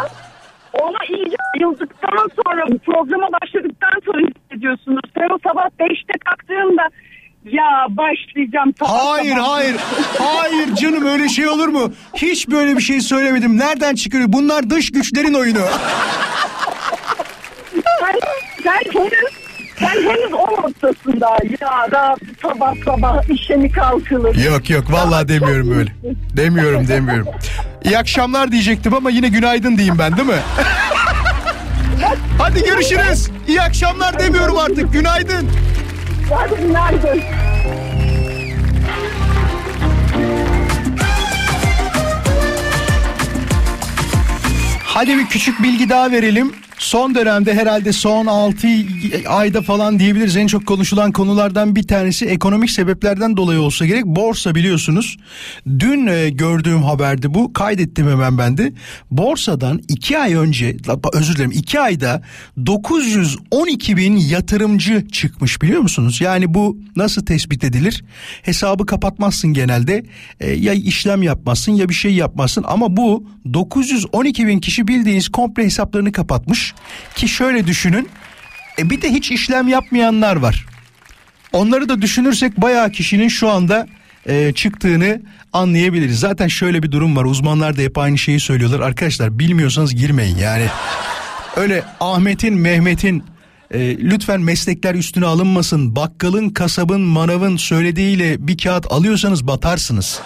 Ona iyice yıldıktan sonra programa başladıktan sonra hissediyorsunuz. Sen o sabah 5'te kalktığında ya başlayacağım. sabah Hayır sabah. hayır. Hayır canım öyle şey olur mu? Hiç böyle bir şey söylemedim. Nereden çıkıyor? Bunlar dış güçlerin oyunu. Sen, sen sen henüz o noktasında ya da sabah sabah işe mi kalkılır? Yok yok vallahi demiyorum böyle. Demiyorum demiyorum. İyi akşamlar diyecektim ama yine günaydın diyeyim ben değil mi? Hadi görüşürüz. İyi akşamlar demiyorum artık. Günaydın. Hadi günaydın. Hadi bir küçük bilgi daha verelim. Son dönemde herhalde son 6 ayda falan diyebiliriz en çok konuşulan konulardan bir tanesi ekonomik sebeplerden dolayı olsa gerek borsa biliyorsunuz. Dün e, gördüğüm haberdi bu kaydettim hemen ben de. Borsadan 2 ay önce özür dilerim 2 ayda 912 bin yatırımcı çıkmış biliyor musunuz? Yani bu nasıl tespit edilir? Hesabı kapatmazsın genelde E, ya işlem yapmazsın ya bir şey yapmazsın ama bu 912 bin kişi bildiğiniz komple hesaplarını kapatmış ki şöyle düşünün e bir de hiç işlem yapmayanlar var. Onları da düşünürsek bayağı kişinin şu anda e, çıktığını anlayabiliriz. Zaten şöyle bir durum var uzmanlar da hep aynı şeyi söylüyorlar. Arkadaşlar bilmiyorsanız girmeyin yani. Öyle Ahmet'in Mehmet'in e, lütfen meslekler üstüne alınmasın. Bakkalın, kasabın, manavın söylediğiyle bir kağıt alıyorsanız batarsınız.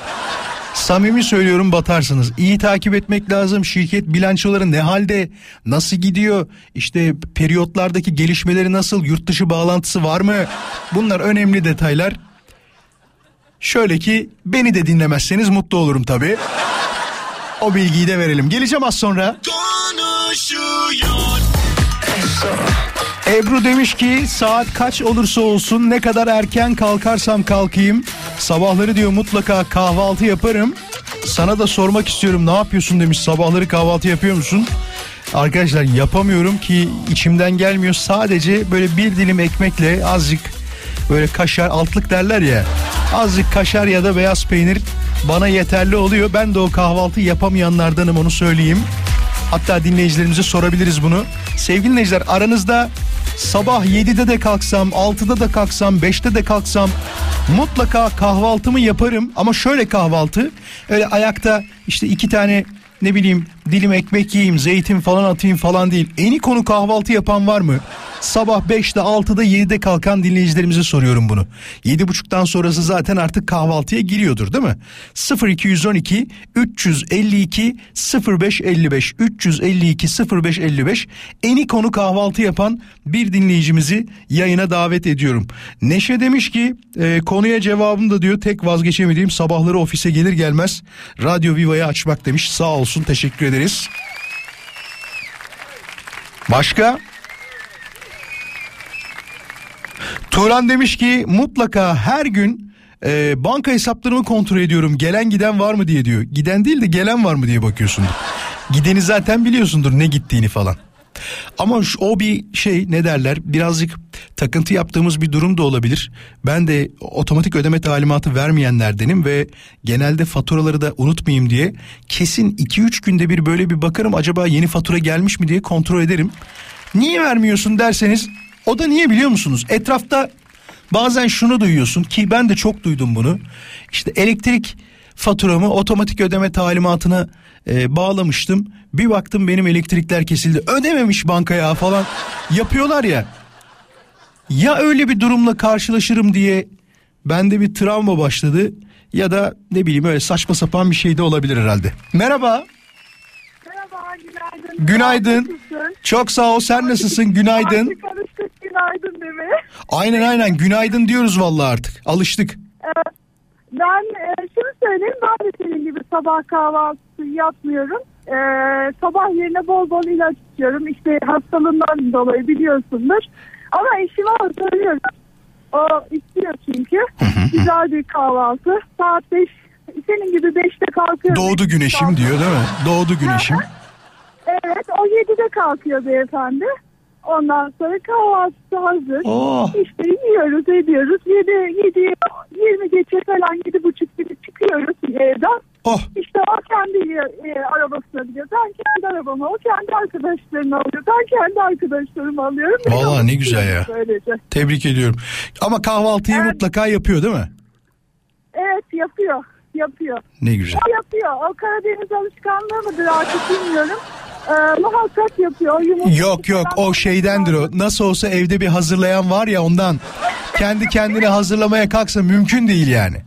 Samimi söylüyorum batarsınız. İyi takip etmek lazım. Şirket bilançoları ne halde? Nasıl gidiyor? İşte periyotlardaki gelişmeleri nasıl? Yurt dışı bağlantısı var mı? Bunlar önemli detaylar. Şöyle ki beni de dinlemezseniz mutlu olurum tabii. O bilgiyi de verelim. Geleceğim az sonra. Ebru demiş ki saat kaç olursa olsun ne kadar erken kalkarsam kalkayım sabahları diyor mutlaka kahvaltı yaparım. Sana da sormak istiyorum ne yapıyorsun demiş sabahları kahvaltı yapıyor musun? Arkadaşlar yapamıyorum ki içimden gelmiyor sadece böyle bir dilim ekmekle azıcık böyle kaşar altlık derler ya azıcık kaşar ya da beyaz peynir bana yeterli oluyor. Ben de o kahvaltı yapamayanlardanım onu söyleyeyim. Hatta dinleyicilerimize sorabiliriz bunu. Sevgili dinleyiciler aranızda sabah 7'de de kalksam, 6'da da kalksam, 5'te de kalksam mutlaka kahvaltımı yaparım. Ama şöyle kahvaltı öyle ayakta işte iki tane ne bileyim dilim ekmek yiyeyim, zeytin falan atayım falan değil. Eni konu kahvaltı yapan var mı? Sabah 5'te, 6'da, 7'de kalkan dinleyicilerimize soruyorum bunu. 7.30'dan sonrası zaten artık kahvaltıya giriyordur değil mi? 0212 352 0555 352 0555 eni konu kahvaltı yapan bir dinleyicimizi yayına davet ediyorum. Neşe demiş ki e, konuya cevabım da diyor tek vazgeçemediğim sabahları ofise gelir gelmez Radyo Viva'yı açmak demiş. Sağ olsun teşekkür ederiz. Başka? Turan demiş ki mutlaka her gün e, banka hesaplarımı kontrol ediyorum. Gelen giden var mı diye diyor. Giden değil de gelen var mı diye bakıyorsundur. Gideni zaten biliyorsundur ne gittiğini falan. Ama şu, o bir şey ne derler birazcık takıntı yaptığımız bir durum da olabilir. Ben de otomatik ödeme talimatı vermeyenlerdenim ve genelde faturaları da unutmayayım diye kesin 2-3 günde bir böyle bir bakarım acaba yeni fatura gelmiş mi diye kontrol ederim. Niye vermiyorsun derseniz o da niye biliyor musunuz? Etrafta bazen şunu duyuyorsun ki ben de çok duydum bunu. İşte elektrik faturamı otomatik ödeme talimatına e, bağlamıştım. Bir baktım benim elektrikler kesildi. Ödememiş bankaya falan yapıyorlar ya. Ya öyle bir durumla karşılaşırım diye bende bir travma başladı ya da ne bileyim öyle saçma sapan bir şey de olabilir herhalde. Merhaba. Merhaba, günaydın. Günaydın. Çok sağ ol. Sen nasılsın? Günaydın. Artık alıştık günaydın mi? Aynen aynen. Günaydın diyoruz vallahi artık. Alıştık. Ee, Ben e, şunu söyleyeyim ben de senin gibi sabah kahvaltısı yapmıyorum. Ee, sabah yerine bol bol ilaç içiyorum. İşte hastalığından dolayı biliyorsundur. Ama eşime söylüyorum. O istiyor çünkü. Güzel bir kahvaltı. Saat 5 senin gibi 5'te kalkıyorum. Doğdu güneşim diyor değil mi? Doğdu güneşim. Evet o 7'de kalkıyor beyefendi. Ondan sonra kahvaltısı hazır. Oh. İşte yiyoruz ediyoruz. 7, 7, 20 geçe falan 7 buçuk gibi çıkıyoruz evden. Oh. İşte o kendi e, arabasına gidiyor. Ben kendi arabama, o kendi arkadaşlarını alıyor. Ben kendi arkadaşlarımı alıyorum. Ve Vallahi ne güzel ya. Böylece. Tebrik ediyorum. Ama kahvaltıyı Evet. mutlaka yapıyor değil mi? Evet yapıyor. Yapıyor. Ne güzel. O yapıyor. O Karadeniz alışkanlığı mıdır artık bilmiyorum. Ee, muhakkak yapıyor. Yumurta Yok yok o şeydendir o. Nasıl olsa evde bir hazırlayan var ya ondan. Kendi kendine hazırlamaya kalksa mümkün değil yani.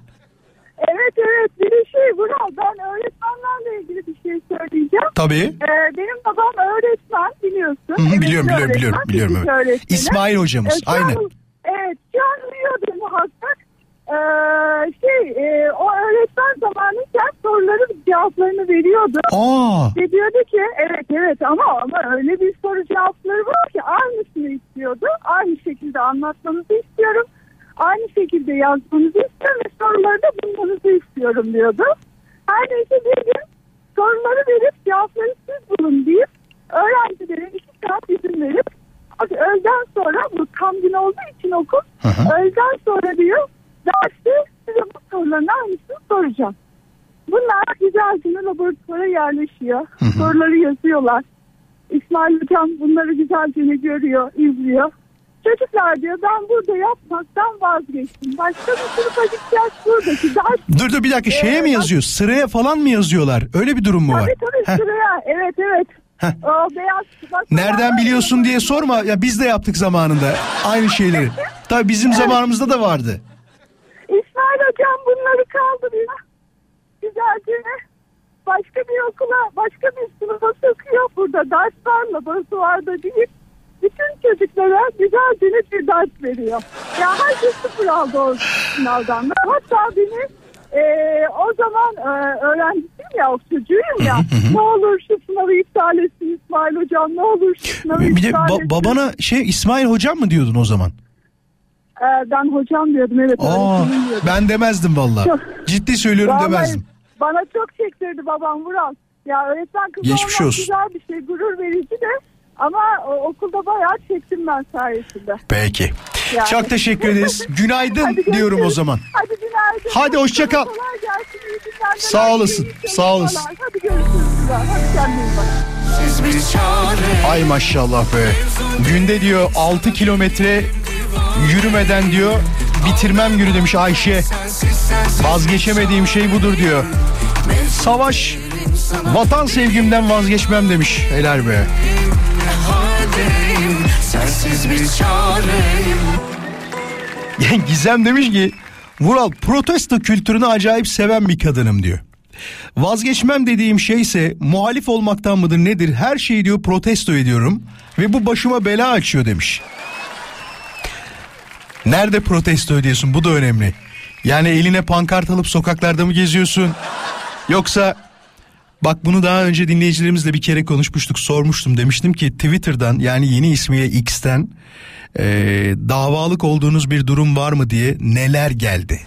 Evet evet bir de şey Vural ben öğretmenlerle ilgili bir şey söyleyeceğim. Tabii. Ee, benim babam öğretmen biliyorsun. Hı hı, biliyorum Emekli biliyorum biliyorum öğretmen, biliyorum. fizik Evet. öğretmeni. İsmail hocamız Ee, şu an- aynen. Evet şu an uyuyordu muhakkak. Ee, şey e, o öğretmen zamanıyken soruların cevaplarını veriyordu. Aa, Ve diyordu ki evet evet ama ama öyle bir soru cevapları var ki aynısını istiyordu. Aynı şekilde anlatmanızı istiyorum. Aynı şekilde yazmanızı istiyorum ve soruları da bulmanızı istiyorum diyordu. Her neyse bir gün soruları verip cevapları siz bulun deyip öğrencilere iki saat izin verip öğleden sonra bu tam gün olduğu için okul öğleden sonra diyor derste size bu soruların aynısını soracağım. Bunlar güzelce laboratuvara yerleşiyor. Soruları yazıyorlar. İsmail Hocam bunları güzelce görüyor, izliyor. Çocuklar diyor ben burada yapmaktan vazgeçtim. Başka bir sınıfa gideceğiz buradaki ders. dur dur bir dakika şeye Ee, mi yazıyor? Sıraya falan mı yazıyorlar? Öyle bir durum mu var? Tabii tabii Heh. sıraya. Evet evet. O beyaz Nereden biliyorsun diye sorma. Ya biz de yaptık zamanında aynı şeyleri. Tabii bizim zamanımızda da vardı. İsmail Hocam bunları kaldırıyor. Güzelce başka bir okula, başka bir sınıfa sokuyor. Burada ders var, laboratuvarda değil. Bütün çocuklara güzelce bir ders veriyor. Ya herkes sıfır aldı o sınavdan. da. Hatta beni e, o zaman e, öğrencisiyim ya, o çocuğuyum ya. ne olur şu sınavı iptal etsin İsmail Hocam, ne olur şu sınavı Bir de iptal ba- etsin. babana şey İsmail hocam mı diyordun o zaman? E, ben hocam diyordum, evet. Aa, diyordum. ben demezdim valla. Ciddi söylüyorum Vallahi demezdim. Bana çok çektirdi babam Vural. Ya öğretmen kızı Geçmiş olmak olsun. güzel bir şey, gurur verici de. Ama o, okulda bayağı çektim ben sayesinde. Peki. Yani. Çok teşekkür ederiz. Günaydın Hadi diyorum o zaman. Hadi günaydın. Hadi hoşça kal. Sağ olasın, sağ olasın. Hadi görüşürüz. Hadi kendine bak. Ay maşallah be. Günde diyor 6 kilometre yürümeden diyor bitirmem günü demiş Ayşe. Vazgeçemediğim şey budur diyor. Savaş vatan sevgimden vazgeçmem demiş. Helal be. Sensiz Gizem demiş ki Vural protesto kültürünü acayip seven bir kadınım diyor. Vazgeçmem dediğim şey ise muhalif olmaktan mıdır nedir her şeyi diyor protesto ediyorum ve bu başıma bela açıyor demiş. Nerede protesto ediyorsun bu da önemli. Yani eline pankart alıp sokaklarda mı geziyorsun? Yoksa bak bunu daha önce dinleyicilerimizle bir kere konuşmuştuk sormuştum demiştim ki Twitter'dan yani yeni ismiyle X'ten e, davalık olduğunuz bir durum var mı diye neler geldi.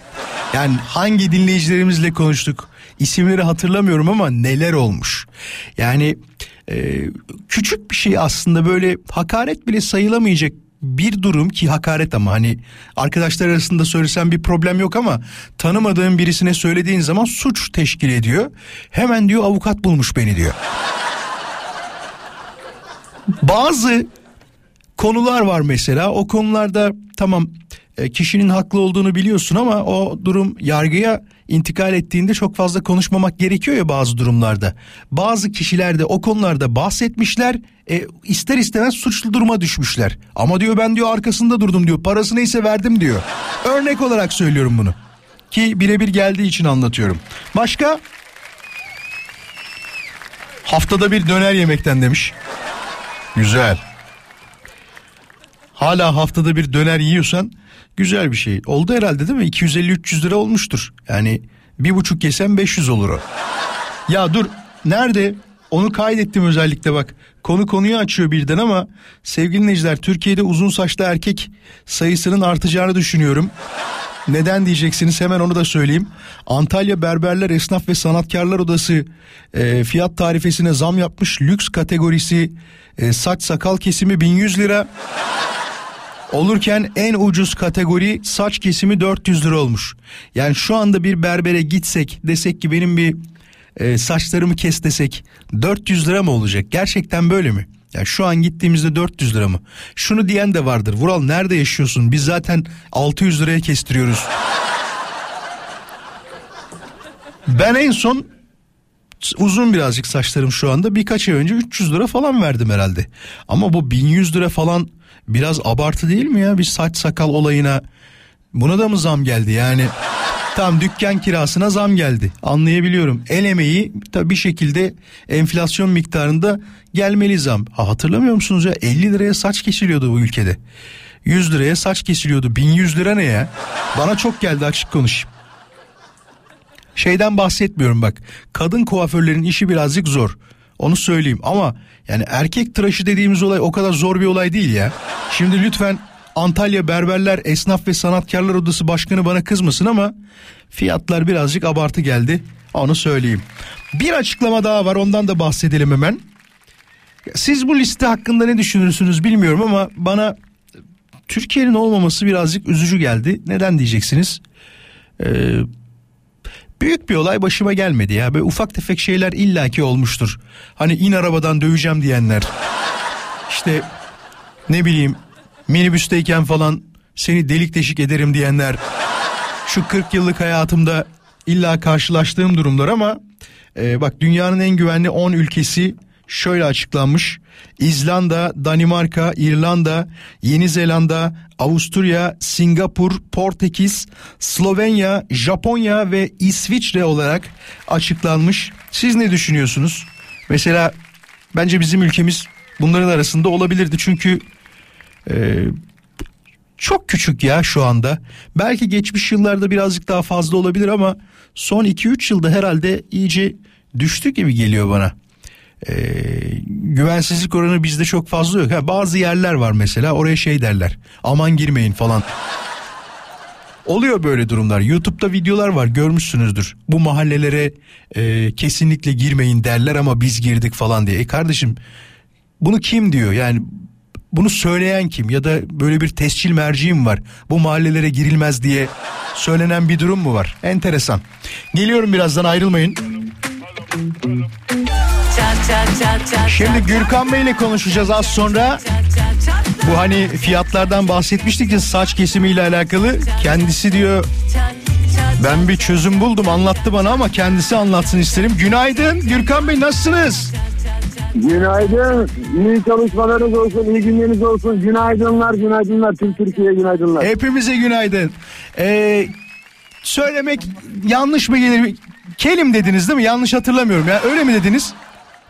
Yani hangi dinleyicilerimizle konuştuk isimleri hatırlamıyorum ama neler olmuş. Yani e, küçük bir şey aslında böyle hakaret bile sayılamayacak bir durum ki hakaret ama hani arkadaşlar arasında söylesen bir problem yok ama tanımadığın birisine söylediğin zaman suç teşkil ediyor. Hemen diyor avukat bulmuş beni diyor. Bazı konular var mesela o konularda tamam kişinin haklı olduğunu biliyorsun ama o durum yargıya intikal ettiğinde çok fazla konuşmamak gerekiyor ya bazı durumlarda. Bazı kişiler de o konularda bahsetmişler e, ister istemez suçlu duruma düşmüşler. Ama diyor ben diyor arkasında durdum diyor parası neyse verdim diyor. Örnek olarak söylüyorum bunu ki birebir geldiği için anlatıyorum. Başka? Haftada bir döner yemekten demiş. Güzel. Hala haftada bir döner yiyorsan güzel bir şey. Oldu herhalde değil mi? 250-300 lira olmuştur. Yani bir buçuk yesem 500 olur o. Ya dur nerede? Onu kaydettim özellikle bak. Konu konuyu açıyor birden ama sevgili dinleyiciler Türkiye'de uzun saçlı erkek sayısının artacağını düşünüyorum. Neden diyeceksiniz hemen onu da söyleyeyim. Antalya Berberler Esnaf ve Sanatkarlar Odası e, fiyat tarifesine zam yapmış. Lüks kategorisi e, saç sakal kesimi 1100 lira. Olurken en ucuz kategori saç kesimi 400 lira olmuş. Yani şu anda bir berbere gitsek desek ki benim bir e, saçlarımı kes desek 400 lira mı olacak? Gerçekten böyle mi? Yani şu an gittiğimizde 400 lira mı? Şunu diyen de vardır. Vural nerede yaşıyorsun? Biz zaten 600 liraya kestiriyoruz. Ben en son uzun birazcık saçlarım şu anda birkaç ay önce 300 lira falan verdim herhalde. Ama bu 1100 lira falan biraz abartı değil mi ya bir saç sakal olayına? Buna da mı zam geldi yani? Tam dükkan kirasına zam geldi. Anlayabiliyorum. El emeği tabii bir şekilde enflasyon miktarında gelmeli zam. Ha, hatırlamıyor musunuz ya 50 liraya saç kesiliyordu bu ülkede. 100 liraya saç kesiliyordu. 1100 lira ne ya? Bana çok geldi açık konuşayım. Şeyden bahsetmiyorum bak. Kadın kuaförlerin işi birazcık zor. Onu söyleyeyim ama yani erkek tıraşı dediğimiz olay o kadar zor bir olay değil ya. Şimdi lütfen Antalya Berberler Esnaf ve Sanatkarlar Odası Başkanı bana kızmasın ama fiyatlar birazcık abartı geldi. Onu söyleyeyim. Bir açıklama daha var ondan da bahsedelim hemen. Siz bu liste hakkında ne düşünürsünüz bilmiyorum ama bana Türkiye'nin olmaması birazcık üzücü geldi. Neden diyeceksiniz? Ee, büyük bir olay başıma gelmedi ya. Böyle ufak tefek şeyler illaki olmuştur. Hani in arabadan döveceğim diyenler. İşte ne bileyim minibüsteyken falan seni delik deşik ederim diyenler. Şu 40 yıllık hayatımda illa karşılaştığım durumlar ama e, bak dünyanın en güvenli 10 ülkesi şöyle açıklanmış. İzlanda, Danimarka, İrlanda, Yeni Zelanda, Avusturya, Singapur, Portekiz, Slovenya, Japonya ve İsviçre olarak açıklanmış. Siz ne düşünüyorsunuz? Mesela bence bizim ülkemiz bunların arasında olabilirdi çünkü e, çok küçük ya şu anda. Belki geçmiş yıllarda birazcık daha fazla olabilir ama son 2-3 yılda herhalde iyice düştü gibi geliyor bana. Ee, güvensizlik oranı bizde çok fazla yok. Ha, bazı yerler var mesela oraya şey derler. Aman girmeyin falan. Oluyor böyle durumlar. YouTube'da videolar var görmüşsünüzdür. Bu mahallelere e, kesinlikle girmeyin derler ama biz girdik falan diye. E kardeşim bunu kim diyor? Yani bunu söyleyen kim ya da böyle bir tescil merciğim var. Bu mahallelere girilmez diye söylenen bir durum mu var? Enteresan. Geliyorum birazdan ayrılmayın. Şimdi Gürkan Bey ile konuşacağız az sonra. Bu hani fiyatlardan bahsetmiştik ya saç kesimiyle alakalı. Kendisi diyor ben bir çözüm buldum anlattı bana ama kendisi anlatsın isterim. Günaydın Gürkan Bey nasılsınız? Günaydın. İyi çalışmalarınız olsun, iyi günleriniz olsun. Günaydınlar, günaydınlar. Tüm Türkiye'ye günaydınlar. Hepimize günaydın. Ee, söylemek yanlış mı gelir? Kelim dediniz değil mi? Yanlış hatırlamıyorum ya. Öyle mi dediniz?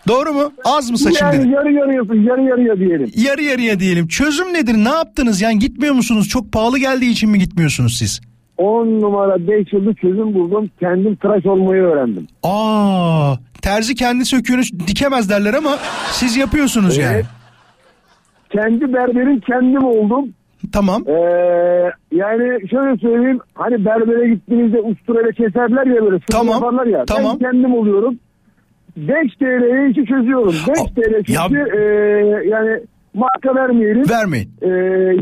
Doğru mu? Az mı saçım yani dedin? yarı yarıya, yarı yarıya diyelim. Yarı yarıya diyelim. Çözüm nedir? Ne yaptınız? Yani gitmiyor musunuz? Çok pahalı geldiği için mi gitmiyorsunuz siz? 10 numara 5 yılda çözüm buldum. Kendim tıraş olmayı öğrendim. Aa, terzi kendi söküğünü dikemez derler ama siz yapıyorsunuz yani. Evet. Kendi berberim kendim oldum. Tamam. Ee, yani şöyle söyleyeyim. Hani berbere gittiğinizde usturayla keserler ya böyle. Tamam, Yaparlar ya. tamam. Ben kendim oluyorum. 5 TL'ye işi çözüyorum. 5 Aa, TL çünkü ya- e, yani marka vermeyelim. Vermeyin. e,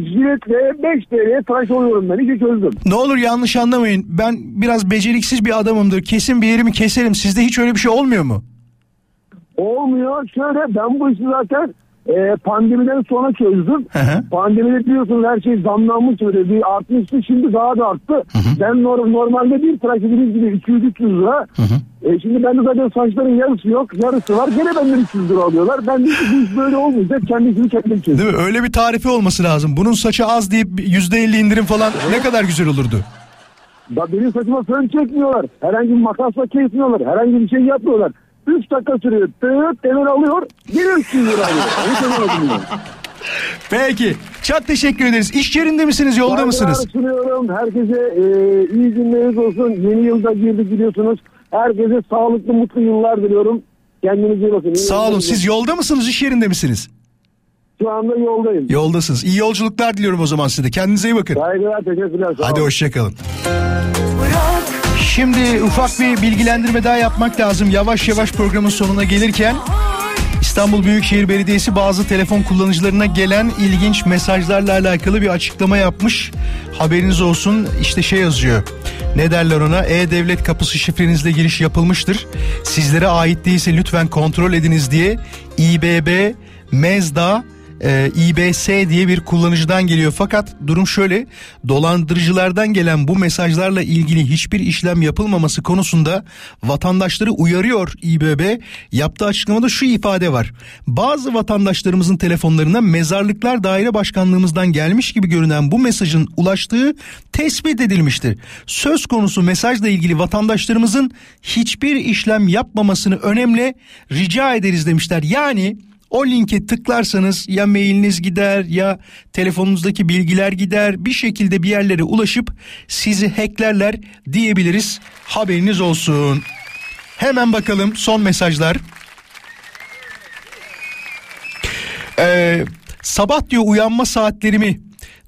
jiletle 5 TL'ye tıraş oluyorum ben. İşi çözdüm. Ne olur yanlış anlamayın. Ben biraz beceriksiz bir adamımdır. Kesin bir yerimi keserim. Sizde hiç öyle bir şey olmuyor mu? Olmuyor. Şöyle ben bu işi zaten e, pandemiden sonra çözdüm. Hı hı. Pandemide biliyorsunuz her şey zamlanmış böyle bir artmıştı şimdi daha da arttı. Ben nor- normalde bir tıraş dediğiniz gibi 200-300 lira. E, şimdi bende zaten saçların yarısı yok yarısı var. Gene benden 300 lira alıyorlar. Ben de iş böyle olmayacak kendisini kendim çözdüm. Değil mi? Öyle bir tarifi olması lazım. Bunun saçı az deyip yüzde elli indirim falan ne kadar güzel olurdu. Da benim saçıma fön çekmiyorlar. Herhangi bir makasla kesmiyorlar. Herhangi bir şey yapmıyorlar. 3 dakika sürüyor. Tıt hemen alıyor. Gene 300 lira alıyor. Anlamadım ben. Peki. Çok teşekkür ederiz. İş yerinde misiniz? Yolda Saygılar mısınız? sunuyorum. Herkese e, iyi günleriniz olsun. Yeni yılda girdik biliyorsunuz. Herkese sağlıklı mutlu yıllar diliyorum. Kendinize iyi bakın. İyi Sağ olun. yıllar Siz yolda mısınız? İş yerinde misiniz? Şu anda yoldayım. Yoldasınız. İyi yolculuklar diliyorum o zaman size. Kendinize iyi bakın. Saygılar teşekkürler. Sağ Hadi olun. hoşçakalın. Şimdi ufak bir bilgilendirme daha yapmak lazım. Yavaş yavaş programın sonuna gelirken İstanbul Büyükşehir Belediyesi bazı telefon kullanıcılarına gelen ilginç mesajlarla alakalı bir açıklama yapmış. Haberiniz olsun işte şey yazıyor. Ne derler ona? E-Devlet kapısı şifrenizle giriş yapılmıştır. Sizlere ait değilse lütfen kontrol ediniz diye İBB, Mezda, e, İBS diye bir kullanıcıdan geliyor. Fakat durum şöyle dolandırıcılardan gelen bu mesajlarla ilgili hiçbir işlem yapılmaması konusunda vatandaşları uyarıyor İBB. Yaptığı açıklamada şu ifade var. Bazı vatandaşlarımızın telefonlarına mezarlıklar daire başkanlığımızdan gelmiş gibi görünen bu mesajın ulaştığı tespit edilmiştir. Söz konusu mesajla ilgili vatandaşlarımızın hiçbir işlem yapmamasını önemli rica ederiz demişler. Yani O linke tıklarsanız ya mailiniz gider ya telefonunuzdaki bilgiler gider. Bir şekilde bir yerlere ulaşıp sizi hacklerler diyebiliriz. Haberiniz olsun. Hemen bakalım son mesajlar. Ee, sabah diyor uyanma saatlerimi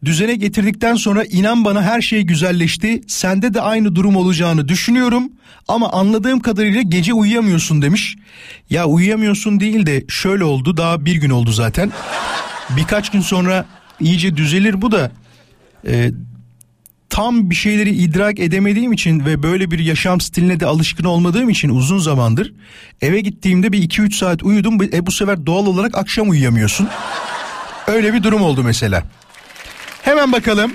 düzene getirdikten sonra inan bana her şey güzelleşti. Sende de aynı durum olacağını düşünüyorum. Ama anladığım kadarıyla gece uyuyamıyorsun demiş. Ya uyuyamıyorsun değil de şöyle oldu daha bir gün oldu zaten. Birkaç gün sonra iyice düzelir bu da. Ee, tam bir şeyleri idrak edemediğim için ve böyle bir yaşam stiline de alışkın olmadığım için uzun zamandır eve gittiğimde bir 2-3 saat uyudum. E bu sefer doğal olarak akşam uyuyamıyorsun. Öyle bir durum oldu mesela. Hemen bakalım.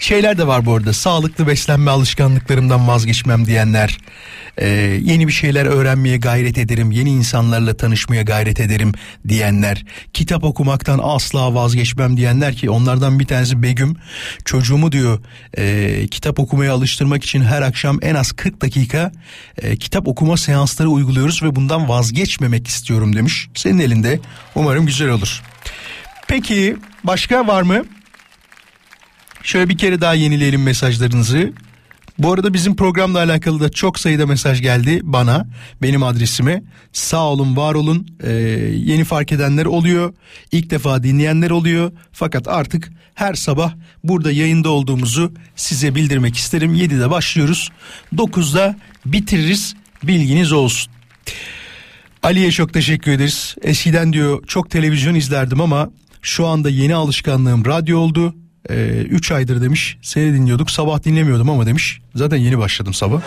Şeyler de var bu arada. Sağlıklı beslenme alışkanlıklarımdan vazgeçmem diyenler. Ee, yeni bir şeyler öğrenmeye gayret ederim. Yeni insanlarla tanışmaya gayret ederim diyenler. Kitap okumaktan asla vazgeçmem diyenler ki onlardan bir tanesi Begüm. Çocuğumu diyor e, kitap okumaya alıştırmak için her akşam en az 40 dakika e, kitap okuma seansları uyguluyoruz ve bundan vazgeçmemek istiyorum demiş. Senin elinde umarım güzel olur. Peki başka var mı? Şöyle bir kere daha yenileyelim mesajlarınızı. Bu arada bizim programla alakalı da çok sayıda mesaj geldi bana, benim adresime. Sağ olun, var olun. Ee, yeni fark edenler oluyor, ilk defa dinleyenler oluyor. Fakat artık her sabah burada yayında olduğumuzu size bildirmek isterim. 7'de başlıyoruz, 9'da bitiririz. Bilginiz olsun. Ali'ye çok teşekkür ederiz. Eskiden diyor çok televizyon izlerdim ama şu anda yeni alışkanlığım radyo oldu. 3 ee, aydır demiş seni dinliyorduk sabah dinlemiyordum ama demiş zaten yeni başladım sabah.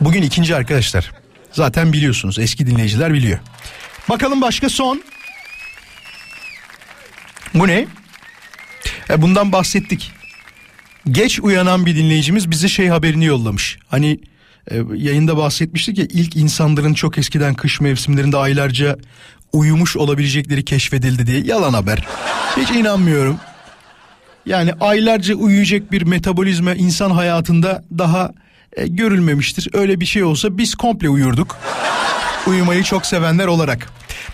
Bugün ikinci arkadaşlar zaten biliyorsunuz eski dinleyiciler biliyor. Bakalım başka son. Bu ne? E bundan bahsettik. Geç uyanan bir dinleyicimiz bize şey haberini yollamış. Hani e, yayında bahsetmiştik ya ilk insanların çok eskiden kış mevsimlerinde aylarca uyumuş olabilecekleri keşfedildi diye yalan haber. Hiç inanmıyorum. Yani aylarca uyuyacak bir metabolizma insan hayatında daha e, görülmemiştir. Öyle bir şey olsa biz komple uyurduk. Uyumayı çok sevenler olarak.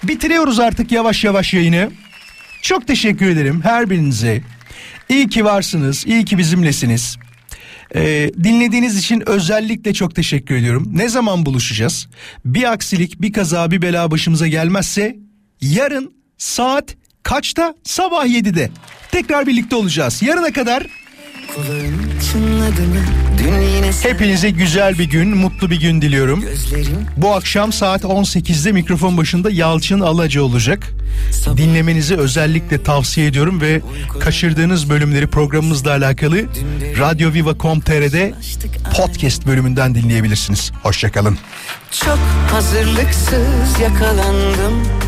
Bitiriyoruz artık yavaş yavaş yayını. Çok teşekkür ederim her birinize. İyi ki varsınız, iyi ki bizimlesiniz. Ee, dinlediğiniz için özellikle çok teşekkür ediyorum. Ne zaman buluşacağız? Bir aksilik, bir kaza, bir bela başımıza gelmezse yarın saat kaçta? Sabah 7'de. Tekrar birlikte olacağız. Yarına kadar Hepinize güzel bir gün, mutlu bir gün diliyorum. Bu akşam saat 18'de mikrofon başında Yalçın Alaca olacak. Dinlemenizi özellikle tavsiye ediyorum ve kaçırdığınız bölümleri programımızla alakalı radyoviva.com.tr'de podcast bölümünden dinleyebilirsiniz. Hoşçakalın. Çok hazırlıksız yakalandım